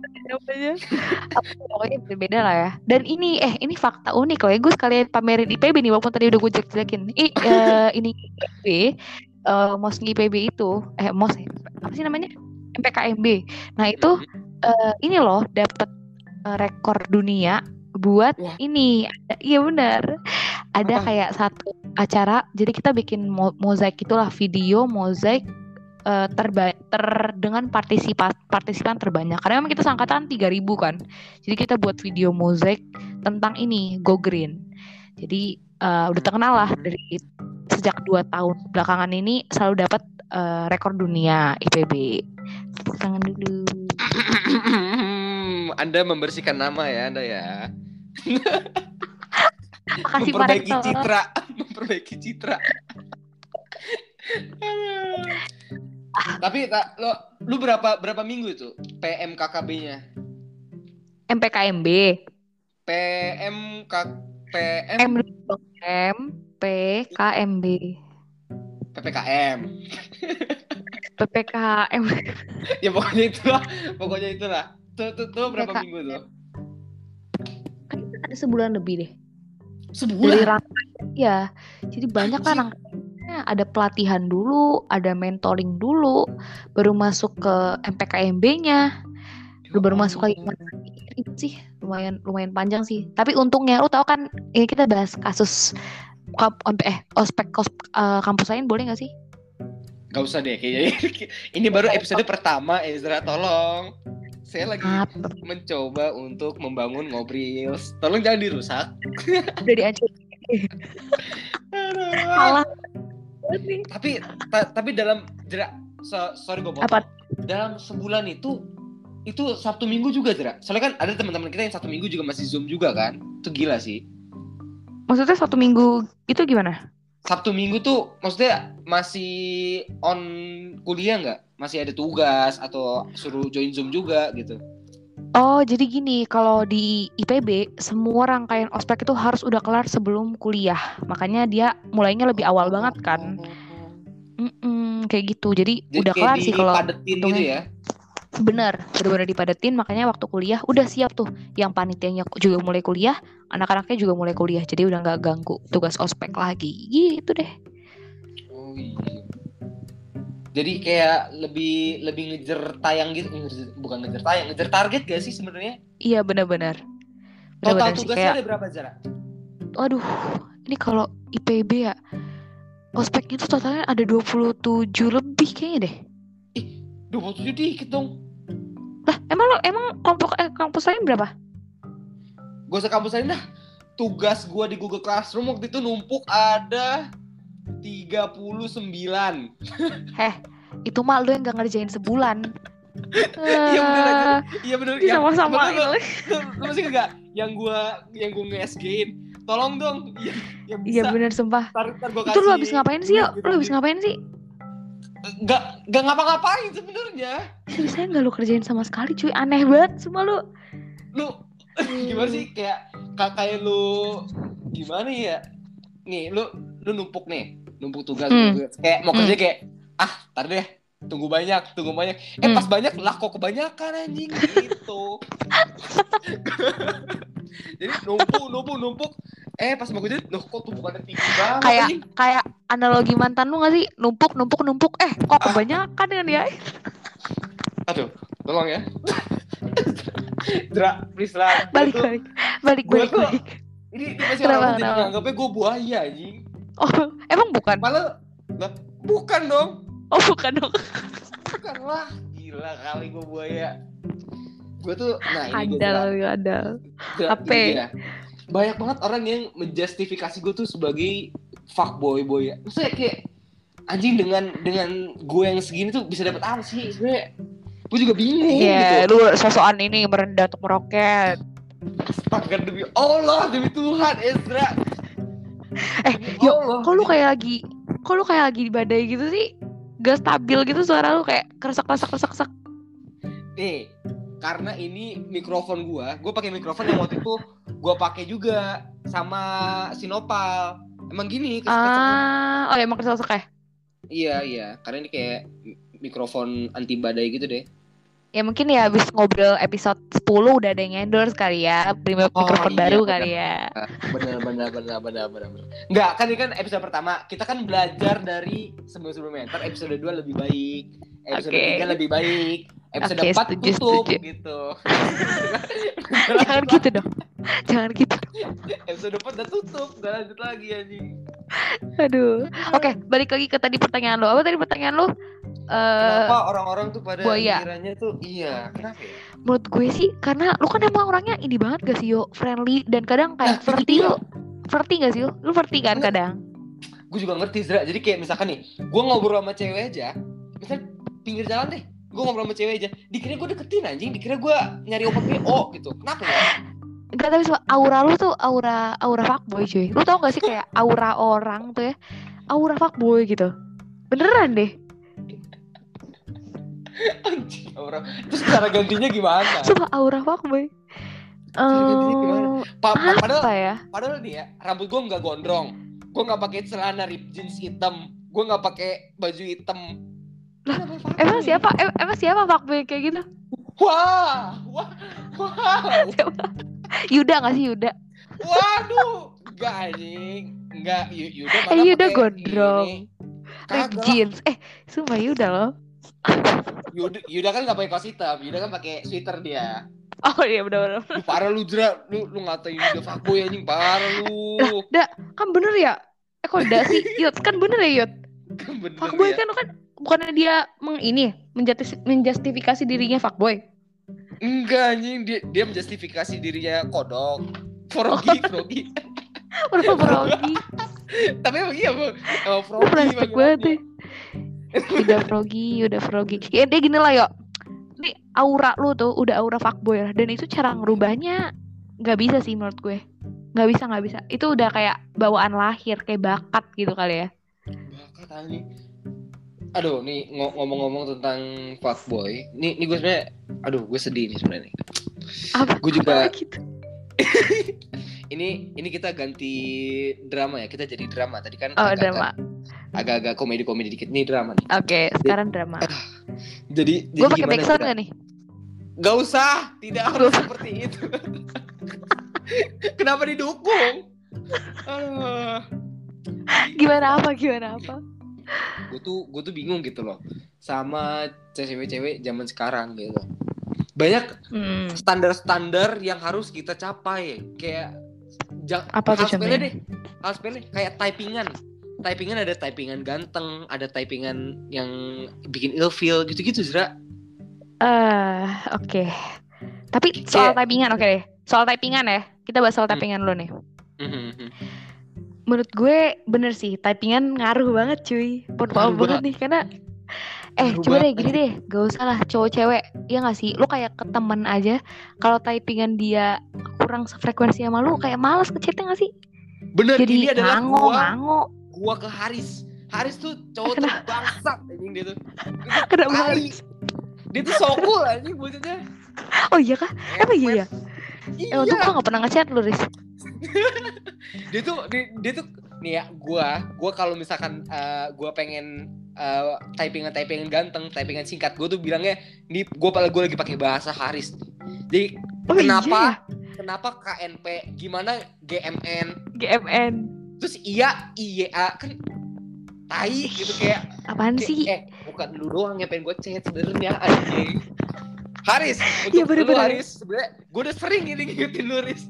Apa, pokoknya berbeda lah ya dan ini eh ini fakta unik loh ya gue sekalian pamerin IPB nih walaupun tadi udah gue jelek-jelekin I, eh, ini IPB eh mos IPB itu eh mos apa sih namanya MPKMB nah itu eh, ini loh dapat eh, rekor dunia buat Wah. ini. Iya benar. Ada Apa? kayak satu acara jadi kita bikin mo- mozaik itulah video mozaik eh, terba ter dengan partisipa partisipan terbanyak. Karena memang kita seangkatan 3000 kan. Jadi kita buat video mozaik tentang ini Go Green. Jadi eh, udah terkenal lah dari sejak dua tahun belakangan ini selalu dapat eh, rekor dunia IPB tangan dulu. Anda membersihkan nama ya Anda ya. Makasih Pak memperbaiki Rektor citra, memperbaiki citra. Tapi tak lo lu berapa berapa minggu itu PMKKB-nya? MPKMB PMK PM M P K M B PPKM. PPKM ya pokoknya itulah, pokoknya itulah. Tuh, tuh, tuh berapa PPKM. minggu tuh? Ada sebulan lebih deh. Dari Sebulan. rangkaian ya jadi banyak kan rangkaiannya ada pelatihan dulu ada mentoring dulu baru masuk ke MPKMB-nya baru baru masuk lagi ribet sih. Lumayan lumayan panjang sih. Tapi untungnya lu tahu kan ini kita bahas kasus eh ospek kos, eh, kampus lain boleh nggak sih? Gak usah deh kayaknya. Ini baru episode pertama Ezra tolong. Saya lagi mencoba untuk membangun ngobrol. Tolong jangan dirusak. udah dihancurin Aduh. Salah. Tapi ta- tapi dalam jerak so- sorry gue Apa? Dalam sebulan itu itu Sabtu Minggu juga jerak. Soalnya kan ada teman-teman kita yang Sabtu Minggu juga masih Zoom juga kan. Itu gila sih. Maksudnya satu minggu itu gimana? Sabtu Minggu tuh maksudnya masih on kuliah nggak? Masih ada tugas atau suruh join Zoom juga gitu? Oh, jadi gini, kalau di IPB semua rangkaian ospek itu harus udah kelar sebelum kuliah. Makanya dia mulainya lebih awal banget kan. Mm-mm, kayak gitu. Jadi, Jadi udah kayak kelar sih kalau gitu ya? Bener, bener-bener dipadetin. Makanya waktu kuliah udah siap tuh. Yang panitianya juga mulai kuliah, anak-anaknya juga mulai kuliah. Jadi udah nggak ganggu tugas ospek lagi. Gitu deh. Oh iya. Jadi kayak lebih lebih ngejar tayang gitu, ngejar- bukan ngejar tayang, ngejar target gak sih sebenarnya? Iya bener-bener. Total Bener-bener sih tugasnya kayak, ada berapa Zara? waduh, ini kalau IPB ya, ospeknya tuh totalnya ada 27 lebih kayaknya deh. 27 dikit dong. Lah, emang lo emang kelompok eh kampus lain berapa? Gue sekampus aja dah. Tugas gua di Google Classroom waktu itu numpuk ada 39. Heh, itu mah lu yang gak ngerjain sebulan. Iya bener aja. Eh, Iya bener. sama-sama. Lu, lu masih enggak? Yang gua yang gua nge-SG-in. Tolong dong. Iya bener sumpah. Ntar, ntar gua Itu lu kasih habis ngapain sih, yuk? gitu. Lu habis ngapain sih? Nggak, nggak ngapa-ngapain sebenarnya. Seriusnya gak lu kerjain sama sekali cuy. Aneh banget semua lu. Lu gimana sih kayak ka- kayak lu gimana ya? Nih, lu lu numpuk nih, numpuk tugas Hmm. tugas. kayak mau kerja kayak ah, tar deh. Tunggu banyak, tunggu banyak. Eh Hmm. pas banyak lah kok kebanyakan anjing gitu. Jadi numpuk, numpuk, numpuk. Eh pas mau kerja, loh kok tumpukannya tinggi banget Kayak analogi mantan lu gak sih? Numpuk, numpuk, numpuk. Eh, kok kebanyakan kan ya? Aduh, tolong ya. Dra, please lah. Gua Balik, tuh- balik. Balik, Gua balik, tuh- balik. Ini, ini masih Kenapa, orang kenapa? nganggapnya gue buaya anjing. Oh, emang bukan? Malah lah, bukan dong. Oh, bukan dong. Bukan lah. Gila kali gue buaya. Gue tuh nah ini gue Adal, adal. Dra, Apa? Banyak banget orang yang menjustifikasi gue tuh sebagai fuckboy boy ya. Maksudnya kayak anjing dengan dengan gue yang segini tuh bisa dapat apa sih sebenarnya? Gue juga bingung Iya, gitu. lu sosokan ini merendah untuk meroket. Astaga demi Allah, demi Tuhan Ezra. Eh, Demi yuk, Allah. Kok lu kayak lagi, kok lu kayak lagi di badai gitu sih? Gak stabil gitu suara lu kayak keresak keresak keresak. Nih, karena ini mikrofon gua, gua pakai mikrofon yang waktu itu gua pakai juga sama Sinopal. Emang gini. Ah, oh ya emang keresak ya? Iya, iya, karena ini kayak mi- mikrofon anti badai gitu deh. Ya mungkin ya habis ngobrol episode 10 udah ada yang endorse kali ya, beli Oh, mikrofon iya, baru benar. kali ya. Benar benar benar benar benar benar. Enggak, kan ini kan episode pertama. Kita kan belajar dari sebelum-sebelumnya. Ntar episode 2 lebih baik. Episode Oke. 3 lebih baik. Episode Oke, 4 setuju, tutup setuju. gitu. Jangan gitu dong. Jangan gitu. episode 4 udah tutup, gak lanjut lagi anjing. Aduh. Oke, balik lagi ke tadi pertanyaan lo. Apa tadi pertanyaan lo? Eh, Kenapa orang-orang tuh pada buaya. kiranya tuh iya, kenapa ya? menurut gue sih karena lu kan emang orangnya ini banget gak sih yo friendly dan kadang kayak Nah, flirty lu flirty gak sih lu lu flirty kan Enggak. kadang Gue juga ngerti Zra. Jadi kayak misalkan nih, gue ngobrol sama cewek aja, misal pinggir jalan deh, gue ngobrol sama cewek aja, dikira gue deketin anjing, dikira gue nyari obat PO gitu. Kenapa ya? Enggak tapi aura lu tuh aura aura fuckboy cuy lu tau gak sih kayak aura orang tuh ya aura fuckboy gitu beneran deh Anjing orang. Terus cara gantinya gimana? sumpah aura fuckboy? Eh, Pa- pa- padahal ya padahal nih ya, rambut gue nggak gondrong. Gue nggak pakai celana rip jeans hitam. Gue nggak pakai baju hitam. Lah, emang siapa em- emang siapa fuckboy kayak gitu Wah, wah, wow. Yuda gak sih Yuda Waduh, enggak anjing. Enggak, Y- Yuda Eh, malah Yuda gondrong. Kagak. jeans eh sumpah Yuda loh Yuda, Yuda kan nggak pakai kaos hitam, Yuda kan pakai sweater dia. oh iya bener-bener Lu parah lu Jera, lu lu ngatain Yuda fuckboy anjing, parah lu. kan bener ya eh kok enggak sih Yud kan bener ya Yud Kan bener fuckboy ya. kan kan bukannya dia meng ini menjatis- menjustifikasi dirinya fuckboy Enggak anjing, dia dia menjustifikasi dirinya kodok. Frogi, Frogi. Udah Froggy. Tapi emang iya, Bu. Emang Froggy flashback banget deh. Udah Froggy, udah Froggy. Ya dia gini lah, yuk. Ini aura lu tuh udah aura fuckboy lah. Dan itu cara ngerubahnya nggak bisa sih menurut gue. Nggak bisa, nggak bisa. Itu udah kayak bawaan lahir, kayak bakat gitu kali ya. Bakat anjing. Aduh, nih ngo- ngomong-ngomong tentang fuckboy. Nih, nih gue sebenarnya aduh, gue sedih nih sebenarnya. Gue juga gitu? ini ini kita ganti drama ya. Kita jadi drama. Tadi kan Oh, agak- drama. agak-agak komedi-komedi dikit. Nih drama nih. Oke, sekarang drama. Jadi Gue jadi pakai backsound gak nih? Gak usah, tidak harus seperti itu. Kenapa didukung? Gimana apa? Gimana apa? Gue tuh gue tuh bingung gitu loh sama cewek-cewek zaman sekarang gitu banyak Hmm. standar-standar yang harus kita capai kayak Apa tuh hal sepele deh hal sepele kayak typingan typingan ada typingan ganteng ada typingan yang bikin ilfeel gitu-gitu Zra Eh, oke. Tapi soal Kayak- typingan oke deh. Soal typingan ya. Kita bahas soal Hmm. typingan lo nih. Mhm. Menurut gue bener sih, typingan ngaruh banget cuy. Mohon maaf Ngaruh banget nih karena eh Ngaruh coba deh gini deh, gak usah lah cowok cewek ya gak sih? Lu kayak ke temen aja kalau typingan dia kurang sefrekuensi sama lu kayak males ngechatnya gak sih? bener Jadi ini adalah ngango gua ngango. gua ke Haris Haris tuh cowok tuh Kenapa? bangsat anjing dia tuh Kenapa. Haris? dia tuh so cool anjing bocahnya Oh iya kah? Emang iya ya? Iya Eh untuk gua gak pernah ngechat lu, Riz. dia tuh dia, dia tuh nih ya gua gua kalau misalkan eh, gua pengen eh, typingan typingan ganteng typingan singkat gua tuh bilangnya nih gua pada gua lagi pakai bahasa Haris jadi Oh kenapa iya kenapa KNP gimana GMN? GMN. terus iya IYA kan tai gitu kayak Apaan kayak, sih? eh bukan lu doang yang pengen gue chat sebenarnya anjing Haris Iya, untuk lu bener-bener. Haris sebenarnya gue udah sering ini ngingetin lu Riz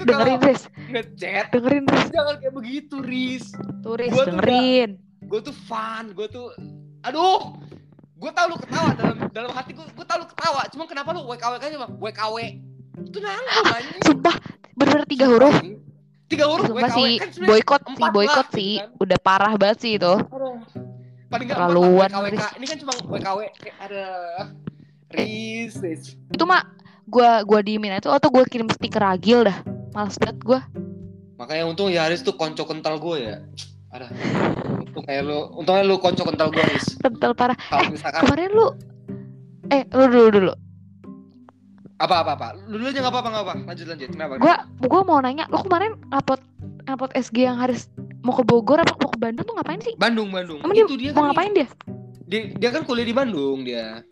Dengerin, Riz. ngechat Dengerin, Riz. jangan kayak begitu Riz Tuh, Riz, Gua tuh dengerin. gue tuh fun gue tuh aduh gue tau lu ketawa dalam dalam hati gue gue tau lu ketawa cuma kenapa lu WKW aja bang WKW itu nanggung anjing Sumpah, bener tiga huruf. Tiga huruf Sumpah sih, kan boykot sih, boykot sih. gitu kan. Udah parah banget sih itu. Aduh. paling nggak Terlaluan, WKWK ini kan cuma WKW kayak ada Riz Riz Itu mah gua gua diemin itu atau gua kirim stiker ragil dah. Males banget gua. makanya untung ya Riz tuh konco kental gue ya ada untung kayak lu untungnya lu konco kental gue Riz Kental parah. kalau misalkan Kemarin lu Eh, lu dulu dulu. apa apa apa lu dulu aja nggak apa apa nggak apa lanjut lanjut kenapa Gua gua mau nanya, lu kemarin upload upload SG yang harus mau ke Bogor apa mau ke Bandung tuh ngapain sih? Bandung Bandung Emang dia itu dia Mau kan ngapain dia? dia, dia kan kuliah di Bandung dia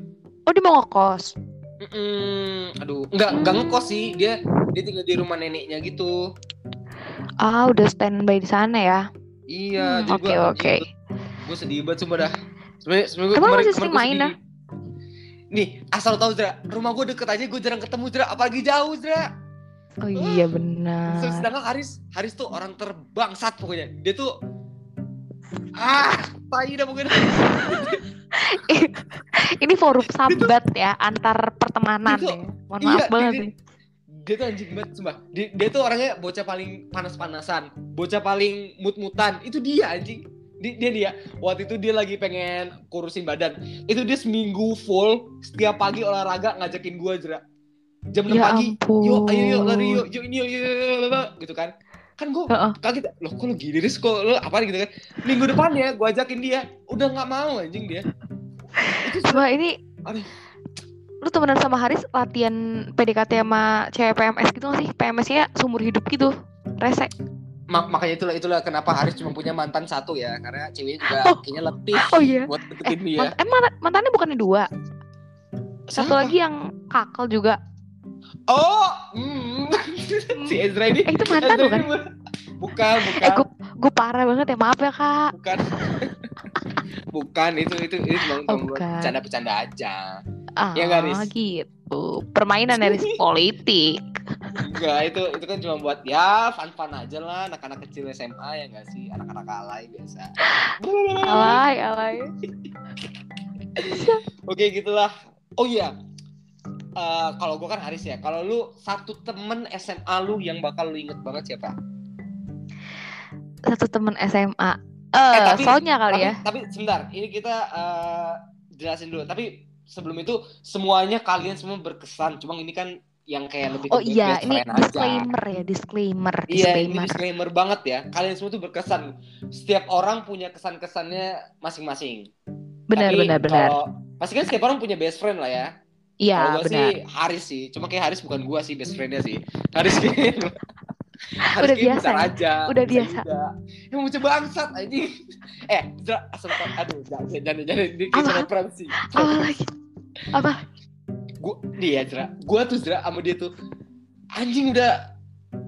Oh, dia mau ngekos. Mm-mm. aduh nggak nggak ngekos sih dia dia tinggal di rumah neneknya gitu Ah, udah standby di sana ya. iya Hmm, Oke, oke. gue sedih banget sumpah dah sebenarnya Emang kemarin masih sering main, nih asal lo tahu Zra rumah gue deket aja gue jarang ketemu Zra apalagi jauh Zra Oh iya benar. sedangkan Haris Haris tuh orang terbangsat pokoknya dia tuh ah tai dah pokoknya Ini forum sambat ya antar pertemanan Itu- ya. Mohon iya, maaf banget dia- nih. dia tuh anjing banget sumpah dia, dia tuh orangnya bocah paling panas-panasan bocah paling mut-mutan itu dia anjing dia, dia dia waktu itu dia lagi pengen kurusin badan itu dia seminggu full setiap pagi olahraga ngajakin gua jera jam 6 Ya pagi ampun. yuk ayo yuk lari yuk yuk ini yuk, yuk, yuk, yuk, yuk," gitu kan kan gua Heeh. kaget loh kok lu gini Riz kok lu apa gitu kan minggu depannya gua ajakin dia udah nggak mau anjing dia itu sudah ini Aduh. lu temenan sama Haris latihan PDKT sama cewek PMS gitu gak sih? PMS-nya seumur hidup gitu. Rese. Mak- makanya itulah itulah kenapa Haris cuma punya mantan satu ya karena ceweknya juga Oh. kayaknya letih Oh iya. buat deketin dia Mant- eh, mantannya bukannya dua? Satu Siapa? lagi yang kakal juga. oh hmm. Si Ezra ini Eh itu mantan Ezra bukan? ini bu- bukan bukan Eh gue gue parah banget ya maaf ya kak. bukan bukan itu itu itu cuma Oh, bercanda-bercanda aja Ah Ya nggak, Riz? gitu. Permainan dari politik. enggak itu itu kan cuma buat ya fun fun aja lah anak-anak kecil SMA ya enggak sih anak-anak alay biasa Alay alay. oke gitulah oh iya Eh, kalau gua kan Haris ya kalau lu satu temen SMA lu yang bakal lu inget banget siapa satu temen SMA. Eh, Eh, tapi- soalnya kali tapi, ya. Tapi sebentar, ini kita eh, jelasin dulu. Tapi sebelum itu semuanya kalian semua berkesan. Cuma ini kan yang kayak lebih Oh iya, ini friend aja. disclaimer ya, disclaimer, Iya, ini disclaimer. disclaimer banget ya. Kalian semua tuh berkesan. Setiap orang punya kesan-kesannya masing-masing. Benar, Tapi benar, benar. Pasti kan setiap orang punya best friend lah ya. Iya, gue benar. sih Haris sih. Cuma kayak Haris bukan gua sih best friendnya sih. Haris kayak Haris Udah biasa ya? aja. Udah biasa. juga. Yang mau coba bangsat anjing. Eh, Zra, asal aduh, jangan jangan jangan ini kita referensi. Apa lagi? Apa? Gua nih ya, Zra. Gua tuh Zra sama dia tuh anjing udah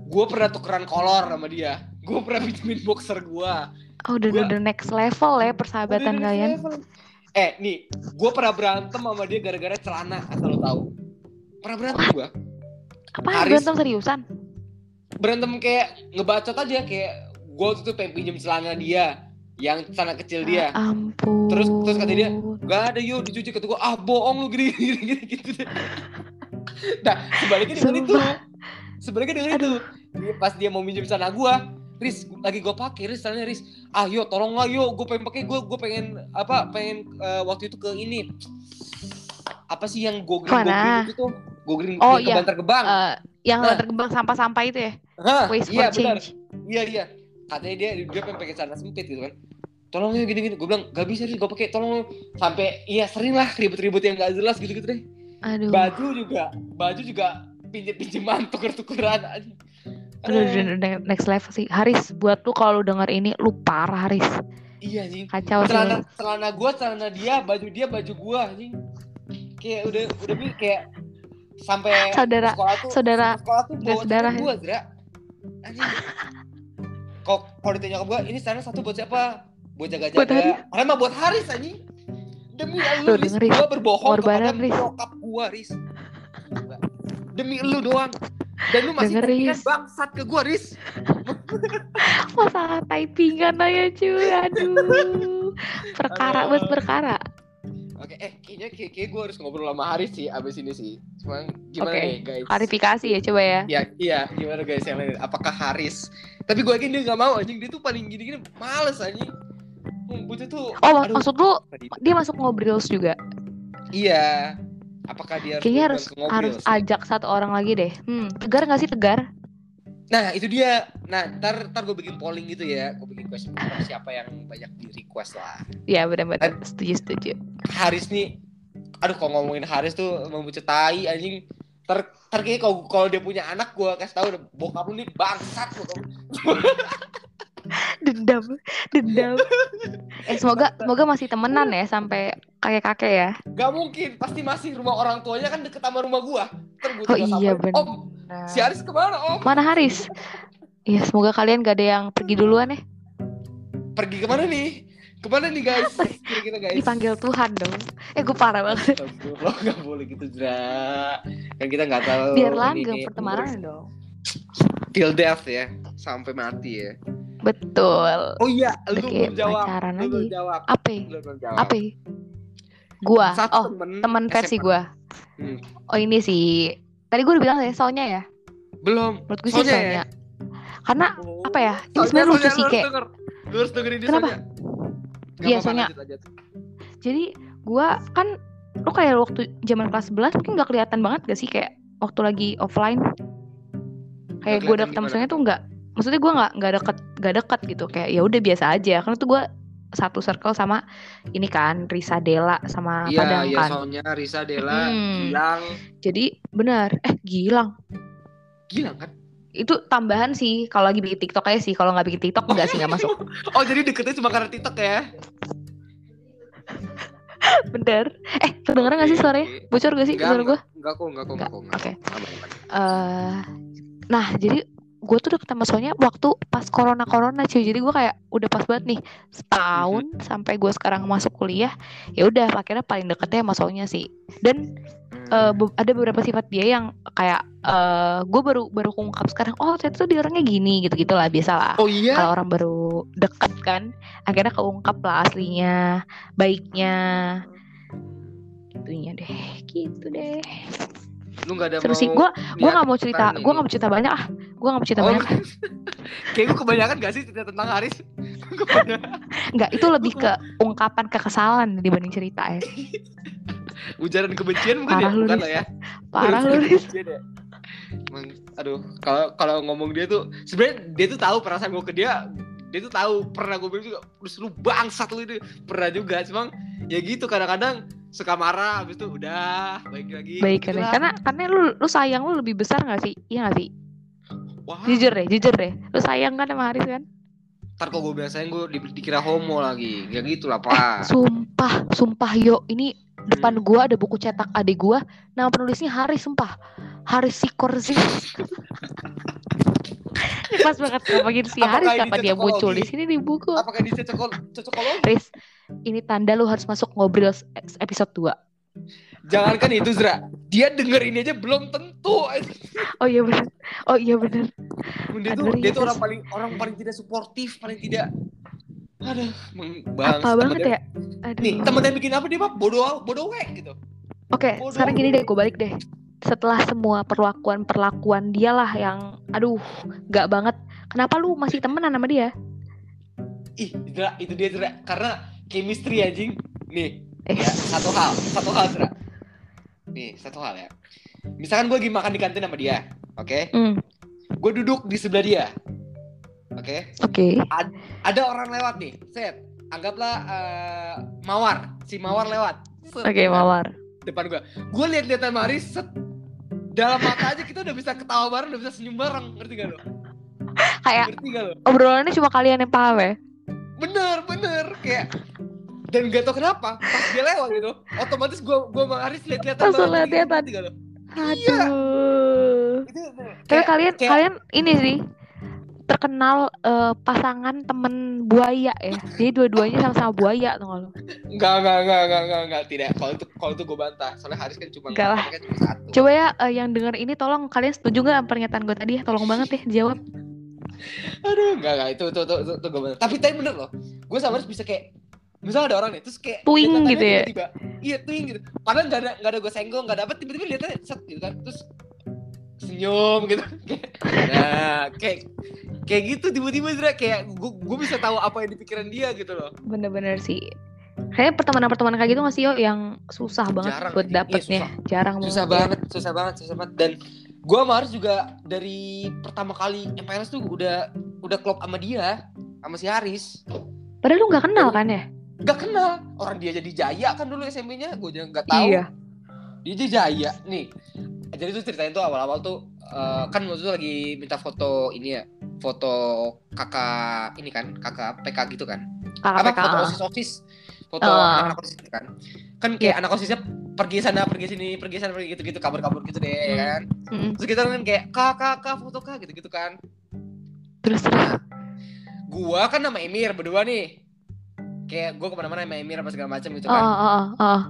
gua pernah tukeran kolor sama dia. Gua pernah pinjemin boxer gua. Oh, udah Gua- udah next level ya persahabatan Udah kalian. next level. Eh, nih, gua pernah berantem sama dia gara-gara celana, asal lo tahu. Pernah berantem gua. Apa Haris- berantem seriusan? berantem kayak ngebacot aja kayak gue waktu itu pengen pinjem celana dia yang celana kecil dia Ya ampun. Terus- terus kata dia, gak ada yuk dicuci kata gue ah bohong lu gini gini gini gitu nah sebaliknya dengan itu sebaliknya dengan itu Dia- pas dia mau minjem celana gue Riz lagi gue pakai Riz celananya Riz ah yuk tolong lah yuk gue pengen pakai gue gue pengen apa pengen eh, waktu itu ke ini apa sih yang go green go green Mana? itu tuh go green Oh, yang iya. kebantar gebang Eh, yang Nah. terkembang sampah-sampah itu ya? Hah, Waste iya for benar change. Iya iya. Katanya dia dia pengen pakai celana sempit gitu kan. Tolong ya gini-gini. Gue bilang gak bisa sih gue pakai. Tolong sampai iya sering lah ribut-ribut yang gak jelas gitu-gitu deh. Aduh. Baju juga, baju juga pinjem-pinjeman tuker-tukeran. Aduh. Aduh, udah, udah next level sih. Haris, buat lu kalau lu denger ini, lu parah Haris. Iya anjing. Kacau sih. Celana celana gue, celana dia, baju dia, baju gue anjing. Kayak udah udah bi- kayak sampai Saudara- sekolah tuh saudara- sekolah tuh bawa saudara. gue. Anjing. Kok kalau ditanya ke gue, ini celana satu buat siapa? Buat Buat jaga-jaga. Haris. Karena mah buat Haris anjing. Demi lu, Riz. gue berbohong kepada bokap gue. Gila. Demi lu doang. Dan lu masih Denger, typingan Riz. bangsat ke gue, Riz. Masalah typingan aja cuy. Aduh. Perkara buat perkara. Oke, eh kayaknya kayak, kayak gue harus ngobrol sama Haris sih abis ini sih. Cuma gimana Oke, nih guys? Klarifikasi ya coba ya. Iya, iya, gimana guys yang lain? Apakah Haris? Tapi gue yakin dia gak mau anjing, dia tuh paling gini-gini males anjing. Hmm, bocah tuh. Oh, aduh, maksud lu dia masuk ngobrol juga? Iya. Apakah dia harus Kayaknya harus ngobrol harus sih? ajak satu orang lagi deh. Hmm, tegar nggak sih tegar? Nah, itu dia. Nah, ntar, ntar gue bikin polling gitu ya. Gue bikin question paper siapa yang banyak di request lah. Ya benar-benar setuju setuju. Haris nih, aduh kalau ngomongin Haris tuh membucat tai anjing. Ter, ter kayaknya kalau kalau dia punya anak gue kasih tahu bokap lu nih bangsat lu. Dendam, dendam. Eh semoga semoga masih temenan ya sampai kakek-kakek ya. Gak mungkin, pasti masih rumah orang tuanya kan deket sama rumah gua. Gua Oh iya, bener. Om, si Haris ke mana om? Mana Haris? Iya semoga kalian gak ada yang pergi duluan ya. Pergi ke mana nih? Ke mana nih guys? Kira-kira guys. Dipanggil Tuhan dong. Eh gue parah banget. Lo gak boleh gitu Zra Kan kita gak tahu Biar langgeng pertemanan dong. Till death ya Sampai mati ya Betul. Oh iya Lu belum jawab pacaran Lu belum jawab Apa? ya? Apa? ya? Gua. Satu Oh, temen teman versi SMA. gua. Hmm. Oh ini sih. Tadi gue udah bilang ya soalnya ya. Belum Menurut gue sih Sonya ya? soalnya. Karena Oh. apa ya? Ini sebenarnya lucu sih kayak. denger. Lu harus dengerin dia Kenapa? Gak Iya, lanjut. Jadi gua kan lu kayak waktu zaman kelas 11 mungkin nggak kelihatan banget gak sih kayak waktu lagi offline kayak gue deket sama tuh nggak maksudnya gue nggak nggak deket nggak deket gitu kayak ya udah biasa aja karena tuh gue satu circle sama ini kan Risa Dela sama Iya, Padang iya, kan Sonya, Risa, Dela, Hmm. Gilang. jadi benar eh Gilang Gilang kan? itu tambahan sih kalau lagi bikin TikTok aja sih kalau nggak bikin TikTok enggak sih nggak masuk Oh, jadi deketnya cuma karena TikTok ya? bener eh kedengeran nggak sih suaranya bocor gak sih Enggak, suara gue enggak kok, enggak kok, enggak kok. Oke. aman. eh nah jadi gue tuh deket sama Sonya waktu pas corona corona cuy jadi gue kayak udah pas banget nih setahun Mhm. sampai gue sekarang masuk kuliah ya udah akhirnya paling deketnya sama Sonya sih dan Hmm. be- ada beberapa sifat dia yang kayak eh gue baru baru ungkap sekarang oh ternyata tuh dia orangnya gini gitu gitulah biasa lah Oh iya? kalau orang baru deket kan akhirnya keungkap lah aslinya baiknya gitunya deh gitu deh Lu enggak ada seru sih mau gue gue nggak mau cerita gue nggak mau cerita banyak ah gue nggak mau cerita Oh, banyak Kayak gue kebanyakan gak sih cerita tentang Haris? Enggak, itu lebih ke ungkapan kekesalan dibanding cerita ya. Ujaran kebencian bukan Parah ya? Bukan lah ya. Parah lu, ya. Aduh, kalau kalau ngomong dia tuh sebenarnya dia tuh tahu perasaan gue ke dia. Dia tuh tahu pernah gue bilang juga, terus lu bangsat lu ini pernah juga, cuma ya gitu kadang-kadang suka marah, habis itu udah baik lagi. Baik. Gitulah. Karena karena lu lu sayang lu lebih besar gak sih? Iya gak sih? Wah, Jujur deh, jujur deh. Lu sayang kan sama Haris kan? ntar kok gue bilang sayang gue di- dikira homo lagi, ya gitu lah pak. Sumpah, sumpah yo, ini depan gua ada buku cetak adik gua, nama penulisnya Haris, sumpah. Haris Sikorzi. ini pas banget ngomongin si Haris ini kapan dia muncul di sini di buku. Apakah cocok cocokologi? Haris, ini tanda lu harus masuk ngobrol episode 2. Jangankan itu Zra, dia denger ini aja belum tentu. Oh iya bener. Oh iya bener. Dia tuh, dia tuh orang paling orang paling tidak suportif, paling tidak. Aduh, bang. Apa banget ya? Aduh. Nih, temen yang bikin apa dia mah bodoh bodoh wek gitu. Oke, Bodoh. sekarang gini deh, gue balik deh. Setelah semua perlakuan-perlakuan dia lah yang, aduh, gak banget. Kenapa lu masih temenan sama dia? Ih, Zra, itu dia Zra, karena chemistry anjing. Nih, Eh, ya, satu hal, satu hal Zra. Nih, satu hal ya. Misalkan gue lagi makan di kantin sama dia, oke? hmm, Gue duduk di sebelah dia, oke? oke. ada orang lewat nih, set. Anggaplah eh, Mawar, si Mawar lewat. Oke, depan- Mawar. Depan gua. Gua lihat-lihat sama Aris, set. Dalam mata aja kita udah bisa ketawa bareng, udah bisa senyum bareng, ngerti gak lo? Kayak Ngerti gak lo? obrolannya cuma kalian yang paham ya? Bener, bener, kayak dan gak tau kenapa pas dia lewat gitu otomatis gua gua sama Aris lihat-lihat Langsung lihat-lihatan. ngerti gak lo? Aduh. Itu Tapi kayak, kalian, kayak- kalian ini sih terkenal eh, pasangan temen buaya ya. Jadi dua-duanya sama-sama buaya tuh kalau. enggak, enggak, enggak, enggak, enggak, enggak, tidak. Kalau itu kalau itu gua bantah. Soalnya Haris kan cuma Enggak lah. kan cuma satu. Coba ya eh, yang denger ini tolong kalian setuju nggak sama pernyataan gue tadi? Tolong banget deh dijawab. Aduh, enggak, enggak, itu, itu, itu, itu, itu gua bantah. Tapi tapi bener loh. Gue sama Aris bisa kayak Misalnya ada orang nih, terus kayak lihat gitu ya? tiba-tiba, Iya, twing gitu. Padahal nggak ada nggak ada gue senggol, nggak dapet, tiba-tiba lihatnya set gitu kan, terus senyum gitu. nah, kayak kayak gitu tiba-tiba Zra, kayak gue gue bisa tahu apa yang di pikiran dia gitu loh. Bener-bener sih. Kayaknya pertemanan-pertemanan kayak gitu masih yo yang susah banget Jarang, buat. Iya, dapetnya. Jarang Susah banget, susah banget, susah banget. Dan gue sama Haris juga dari pertama kali MPLS tuh udah udah klop sama dia, sama si Haris. Padahal lu nggak kenal kan ya? Gak kenal, orang dia jadi Jaya kan dulu SMP-nya, gue juga nggak tahu. Iya. dia aja jaya nih jadi tuh ceritain tuh awal-awal tuh eh, kan waktu itu lagi minta foto ini ya foto kakak ini kan kakak PK gitu kan Kakak apa PK. foto ah. osis osis foto Ah. anak osis gitu kan kan kayak anak osisnya pergi sana pergi sini pergi sana pergi gitu gitu kabur kabur gitu deh Hmm. kan Mm-mm. terus kita kan kayak kak kak kak foto kak gitu gitu kan Terus gua kan sama Emir berdua nih kayak gua ke mana-mana sama Emir apa segala macam gitu kan oh, oh, oh.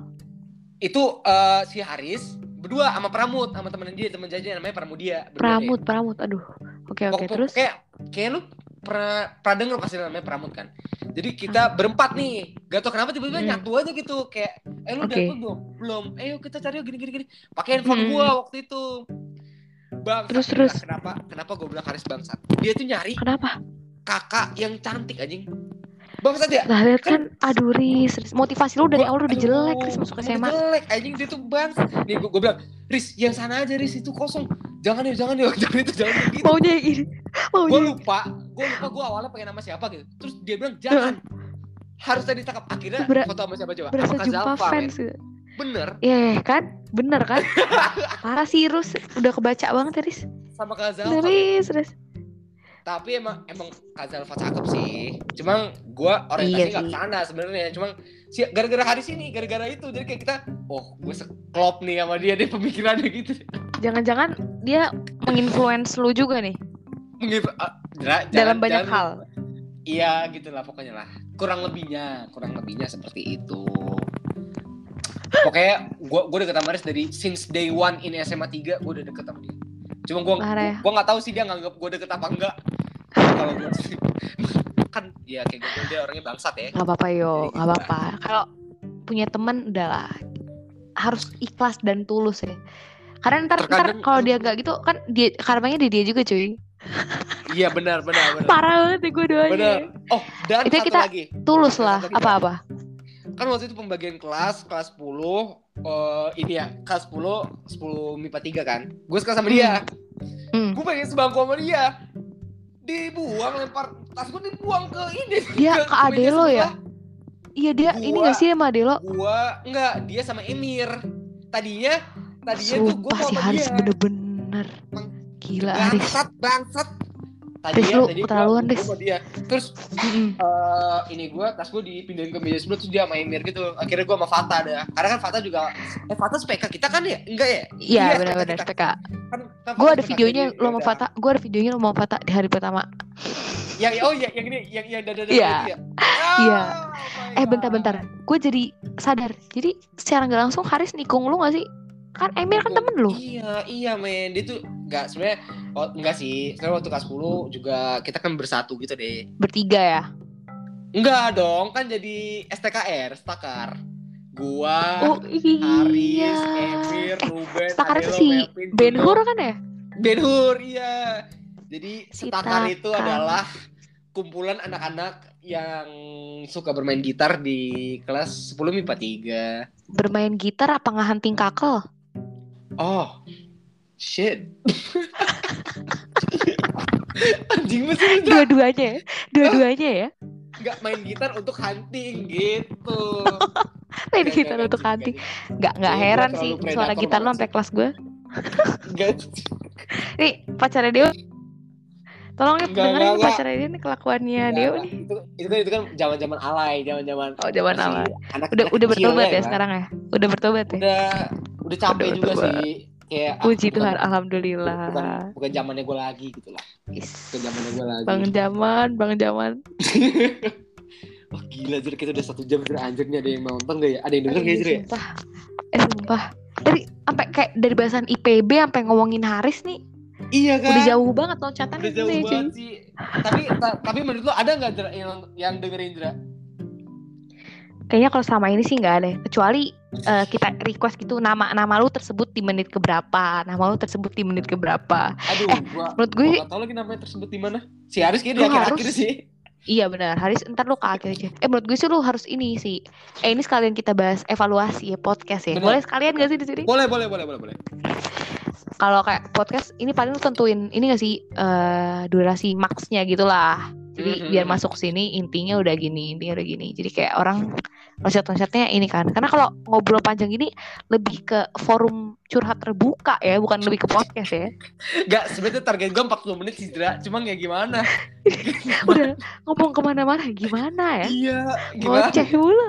itu eh, si Haris berdua sama Pramut sama temen dia temen jajan namanya Pramudia. Pramut, Pramut. Aduh. Oke, oke. Pokok- Terus kayak kayak lu pernah pernah denger pasti namanya Pramut kan jadi kita berempat nih gak tau kenapa tiba-tiba Hmm. nyatu aja gitu kayak eh lu udah upload belum belum ayo kita cari yuk gini gini gini pakai handphone Hmm. gua waktu itu bang Terus, terus. kenapa kenapa gua bilang Haris bangsat dia tuh nyari kenapa? kakak yang cantik anjing bangsat ya Lah lihat kan, aduh Riz, Riz. motivasi lu dari Gua- awal udah jelek Riz masuk SMA. jelek anjing dia tuh bangsat nih gua, gua bilang Riz yang sana aja Riz itu kosong jangan yuk jangan yuk jangan itu jangan gitu Maunya yang ini. Maunya. yang- lupa gue lupa gue awalnya pengen nama siapa gitu terus dia bilang jangan harus tadi ditangkap akhirnya Ber- foto sama siapa coba Berasa sama jumpa Kazalfa men fans gitu. bener Iya kan? Bener kan? Parah sih Rus, udah kebaca banget ya Riz. sama men. Riz, Riz. Tapi emang emang Kazalfa cakep sih. Cuma gue orientasi Iya ke sana sebenarnya. Cuma si gara-gara hari sini gara-gara itu. Jadi kayak kita oh gue seklop nih sama dia deh pemikirannya gitu. Jangan-jangan dia menginfluence lu juga nih? Mengif- ah, jara- dalam banyak jangan- hal. iya gitu lah pokoknya lah. Kurang lebihnya kurang lebihnya seperti itu. Pokoknya gue gue deket sama Aris dari since day one in SMA 3 gue udah deket sama dia cuma gue ya. gue nggak tahu sih dia nganggap gue deket apa enggak kalau gue kan ya kayak gitu dia orangnya bangsat ya Gak apa-apa yo, gak apa-apa. Kalau punya teman udahlah harus ikhlas dan tulus ya. Karena ntar ntar kalau dia nggak gitu kan dia karmanya di dia juga cuy. Iya benar benar benar. Parah banget ya gue doanya. Benar. Oh, dan Itu satu kita- lagi. Tulus lah. Apa-apa? Kan waktu itu pembagian kelas, kelas 10 eh ini ya, kelas 10 10 MIPA 3 kan. Gue suka sama dia. Hmm. Gue pengen sebangku sama dia. Dibuang lempar tas gue dibuang ke ini. Dia ke ade meja lo ya? Iya dia ini Gua- gak sih sama Adelo? Gua enggak, dia sama Emir. Tadinya tadinya tuh gue Sumpah mau si sama Haris bener-bener. Gila Haris. Bangsat, bangsat. Riz, lu keterlaluan, Riz. Riz. dia. Terus Mm-mm. eh ini gue tas gue dipindahin ke meja sebelah terus dia sama Emir gitu. Akhirnya gue sama Fata ada. Karena kan Fata juga eh Fata SPK kita kan ya? Enggak ya? Iya SPK benar-benar. SPK. Kan, kan Gue Fata ada videonya lo mau. Fata. Gue ada videonya lo mau Fata di hari pertama. Yang oh iya yang ini yang yang dada dada Iya. ya. Iya. Oh Eh bentar-bentar. Gue jadi sadar. Jadi secara nggak langsung Haris nikung lu gak sih? Kan Emir kan temen lu. Iya, iya men. Dia tuh enggak sebenarnya oh, enggak sih. Sebenarnya waktu kelas 10 juga kita kan bersatu gitu deh. Bertiga ya. Enggak dong, kan jadi STKR, Stakar. Gua, Oh iya. Emir, Ruben, Stakar itu Adelo, si Melvin, Ben Juno. Hur kan ya? Ben Hur, iya. Jadi Stakar itu adalah kumpulan anak-anak yang suka bermain gitar di kelas 10 MIPA 3. Bermain gitar apa ngehunting kakel? Oh, shit. Anjing mesti Dra. Dua-duanya ya? Dua-duanya ya? nggak main gitar untuk hunting gitu. Main Nggak, gitar nggak, untuk nggak, hunting. nggak, Nggak Kayaknya heran sih suara gitar lo sampai kelas gue. Nih pacarnya Deo. Tolong Nggak, dengerin pacarnya dia nih kelakuannya nggak. nih. Itu, itu kan itu kan zaman-zaman alay, zaman-zaman Oh zaman awal. anak Udah anak udah bertobat ya kan. sekarang ya? Udah bertobat ya? Udah udah capek Udah juga bertobat. sih. Kayak ah, Puji bukan- Tuhan, Bukan, alhamdulillah. bukan zamannya gue lagi gitu lah. Bukan zamannya gue lagi. Bang Jaman, Bang Jaman. Wah gila Jir, kita udah satu jam Jir. Anjir nih ada yang nonton gak ya? Ada yang denger gak ya? Sumpah. Eh sumpah. Dari sampai kayak dari bahasan IPB sampai ngomongin Haris nih Iya kan? udah jauh banget loncatannya Udah jauh cuy. banget sih. Tapi ta- tapi menurut lo ada nggak yang yang dengerin Jira? Kayaknya kalau selama ini sih nggak ada. Kecuali eh, kita request gitu nama nama lu tersebut di menit keberapa, nama lu tersebut di menit keberapa. Aduh, gua Menurut gue gua tahu lagi namanya tersebut di mana. Si Haris kayaknya di akhir-akhir sih. Iya benar, Haris ntar lu ke akhir aja. Eh menurut gue sih lu harus ini sih. Eh ini sekalian kita bahas evaluasi ya podcast ya. Benar. Boleh sekalian gak sih di sini? Boleh, boleh, boleh, boleh, boleh. Kalau kayak podcast ini paling lu tentuin ini gak sih eh durasi maksnya gitu lah. Jadi Mhm. biar masuk sini intinya udah gini, intinya udah gini. Jadi kayak orang loncat-loncatnya ini kan. Karena kalau ngobrol panjang gini lebih ke forum curhat terbuka ya, bukan lebih ke podcast ya. Enggak, sebenarnya target gua 40 menit sih, Jira. Cuma ya gimana? Udah ngomong ke mana-mana gimana ya? Iya, gimana? Ngoceh mulu.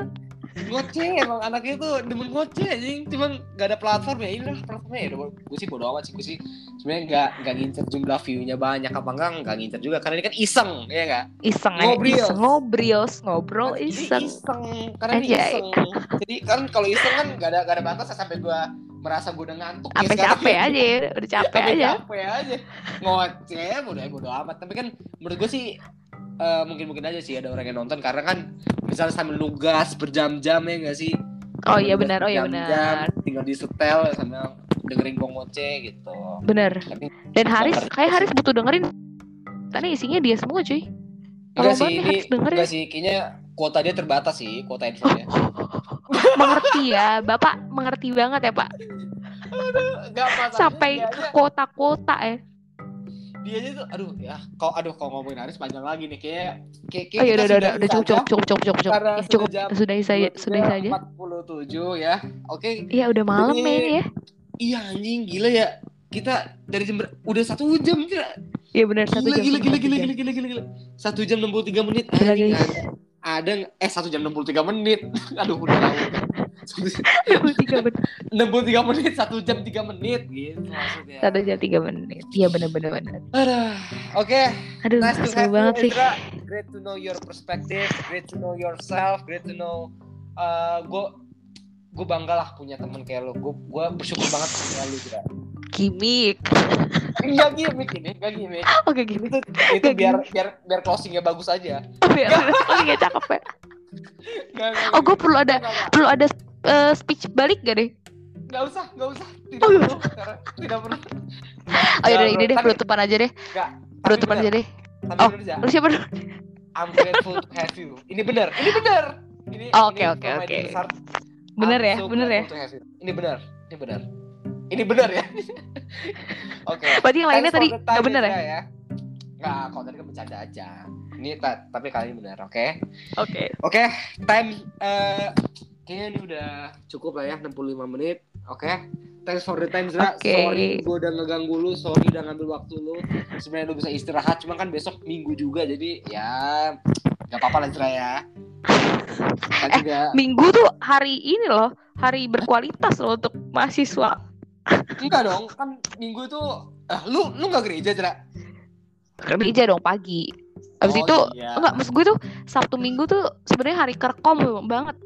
Ngoceh emang anaknya tuh demen ngoceh anjing. Cuman gak ada platform ya. Inilah platformnya ya. Gue sih bodo amat sih. Gue sih sebenarnya gak, gak ngincer jumlah view-nya banyak apa enggak. Gak ngincer juga. Karena ini kan iseng, ya gak? Iseng aja, Ngobrol. iseng ngobrios, ngobrol Jadi iseng. iseng. Karena ini iseng. Jadi kan kalau iseng kan gak ada, gak ada batas sampai gue merasa gue udah ngantuk. ya Sampai sekarang. capek aja, ya, udah capek aja. capek aja. Ngoceh, bodo, bodo amat. Tapi kan menurut gue sih eh, mungkin-mungkin aja sih ada orang yang nonton karena kan misalnya sambil nugas berjam-jam ya gak sih? Oh iya benar, oh iya benar. Tinggal di setel sambil dengerin gong ngoceh gitu. Bener. Dan Haris, kayak Haris butuh dengerin. Karena isinya dia semua cuy. enggak sih ini Haris denger ya. enggak sih kayaknya kuota dia terbatas sih kuota handphonenya. mengerti ya, Bapak mengerti banget ya Pak. Enggak masalahnya Sampai ke kota-kota ya. Dia aja tuh aduh ya kok aduh kalau ngomongin Haris panjang lagi nih kayak kayak, kayak Oh iya udah udah udah cukup cukup cukup cukup cukup cukup. Ya, cukup sudah jam sudahi saja sudahi saja. 47 ya. Oke, Iya udah malam Jadi- ya ya. Iya anjing gila ya. Kita dari jam udah satu jam gila. Iya benar satu Gila jam. gila gila gila gila gila gila gila. Satu jam 63 menit. Gila, Anjing, guys. ada, ada eh satu jam 63 menit. Aduh udah lama. Tiga menit. 63 menit satu jam 3 menit gitu maksudnya. Satu jam tiga menit. Iya benar benar. Oke, Aduh nice to have banget you sih. Ezra. Great to know your perspective, great to know yourself, great to know uh, gue gue bangga lah punya temen kayak lo. Gue gue bersyukur banget punya lo juga. Gimik. Enggak gimmick ini, enggak gimmick. Oke gimik. Itu itu Nggak biar biar biar closingnya bagus aja. Biar oh iya cakep ya. Nggak, nggak, Oh gue perlu ada perlu ada eh, speech balik gak deh? nggak usah, nggak usah. Tidak Oh, iya. perlu, tidak perlu. Oh Nggak, ini deh penutupan aja deh. Tapi penutupan bener. aja deh. Tapi Oh, Ja. Lu siapa dulu? I'm grateful to have you. Ini benar, ini benar. Ini Oh, oke, oke, oke. I'm ya, so bener ya. Ini benar, ini benar. Ini benar ya. Oke. Berarti yang lainnya tadi for the time, nggak bener ya? Ya. Kalau tadi kan bercanda aja. Ini ta- tapi kali ini benar, oke? Oke. Oke, time eh kayaknya ini udah cukup lah ya 65 menit. Oke. Thanks for the time Zra. Oke. Sorry gue udah ngeganggu lu, sorry udah ngambil waktu lu. Sebenarnya lu bisa istirahat, cuma kan besok minggu juga jadi ya nggak apa-apa lah Zra ya. Kan Eh, juga Minggu tuh hari ini loh, hari berkualitas loh untuk mahasiswa. enggak dong, kan minggu tuh ah, lu lu nggak gereja Zra? Gereja dong pagi. Abis Oh, itu iya. enggak maksud gue tuh Sabtu Minggu tuh sebenarnya hari kerkom banget.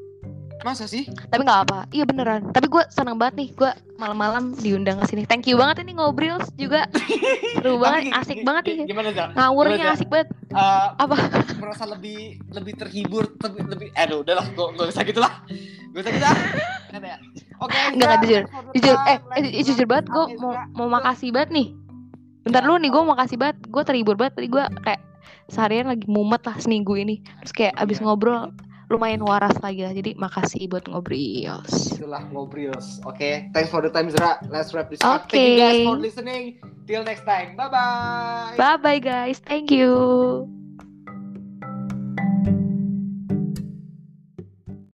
Masa sih? Tapi nggak apa. Iya beneran. Tapi gue seneng banget nih. Gue malam-malam diundang ke sini. Thank you banget ini ngobrol juga. Seru banget, asik banget nih. Gimana Zra? Ngawurnya Gimana, asik banget. Eh, Apa? merasa lebih lebih terhibur lebih lebih aduh udahlah gak, gak usah gitu lah gak usah gitu lah Kan ya? oke Enggak, enggak, jujur. Jujur, eh, eh, jujur banget gue mau mau makasih banget nih. Bentar dulu nih gue mau makasih banget. Gue terhibur banget tadi gue kayak seharian lagi mumet lah seminggu ini. Terus kayak abis Iya. ngobrol lumayan waras lagi lah. Jadi makasih buat ngobrol. itulah ngobrils oke thanks for the time Zra let's wrap this up Oke. thank you guys for listening till next time bye bye Bye bye guys. Thank you.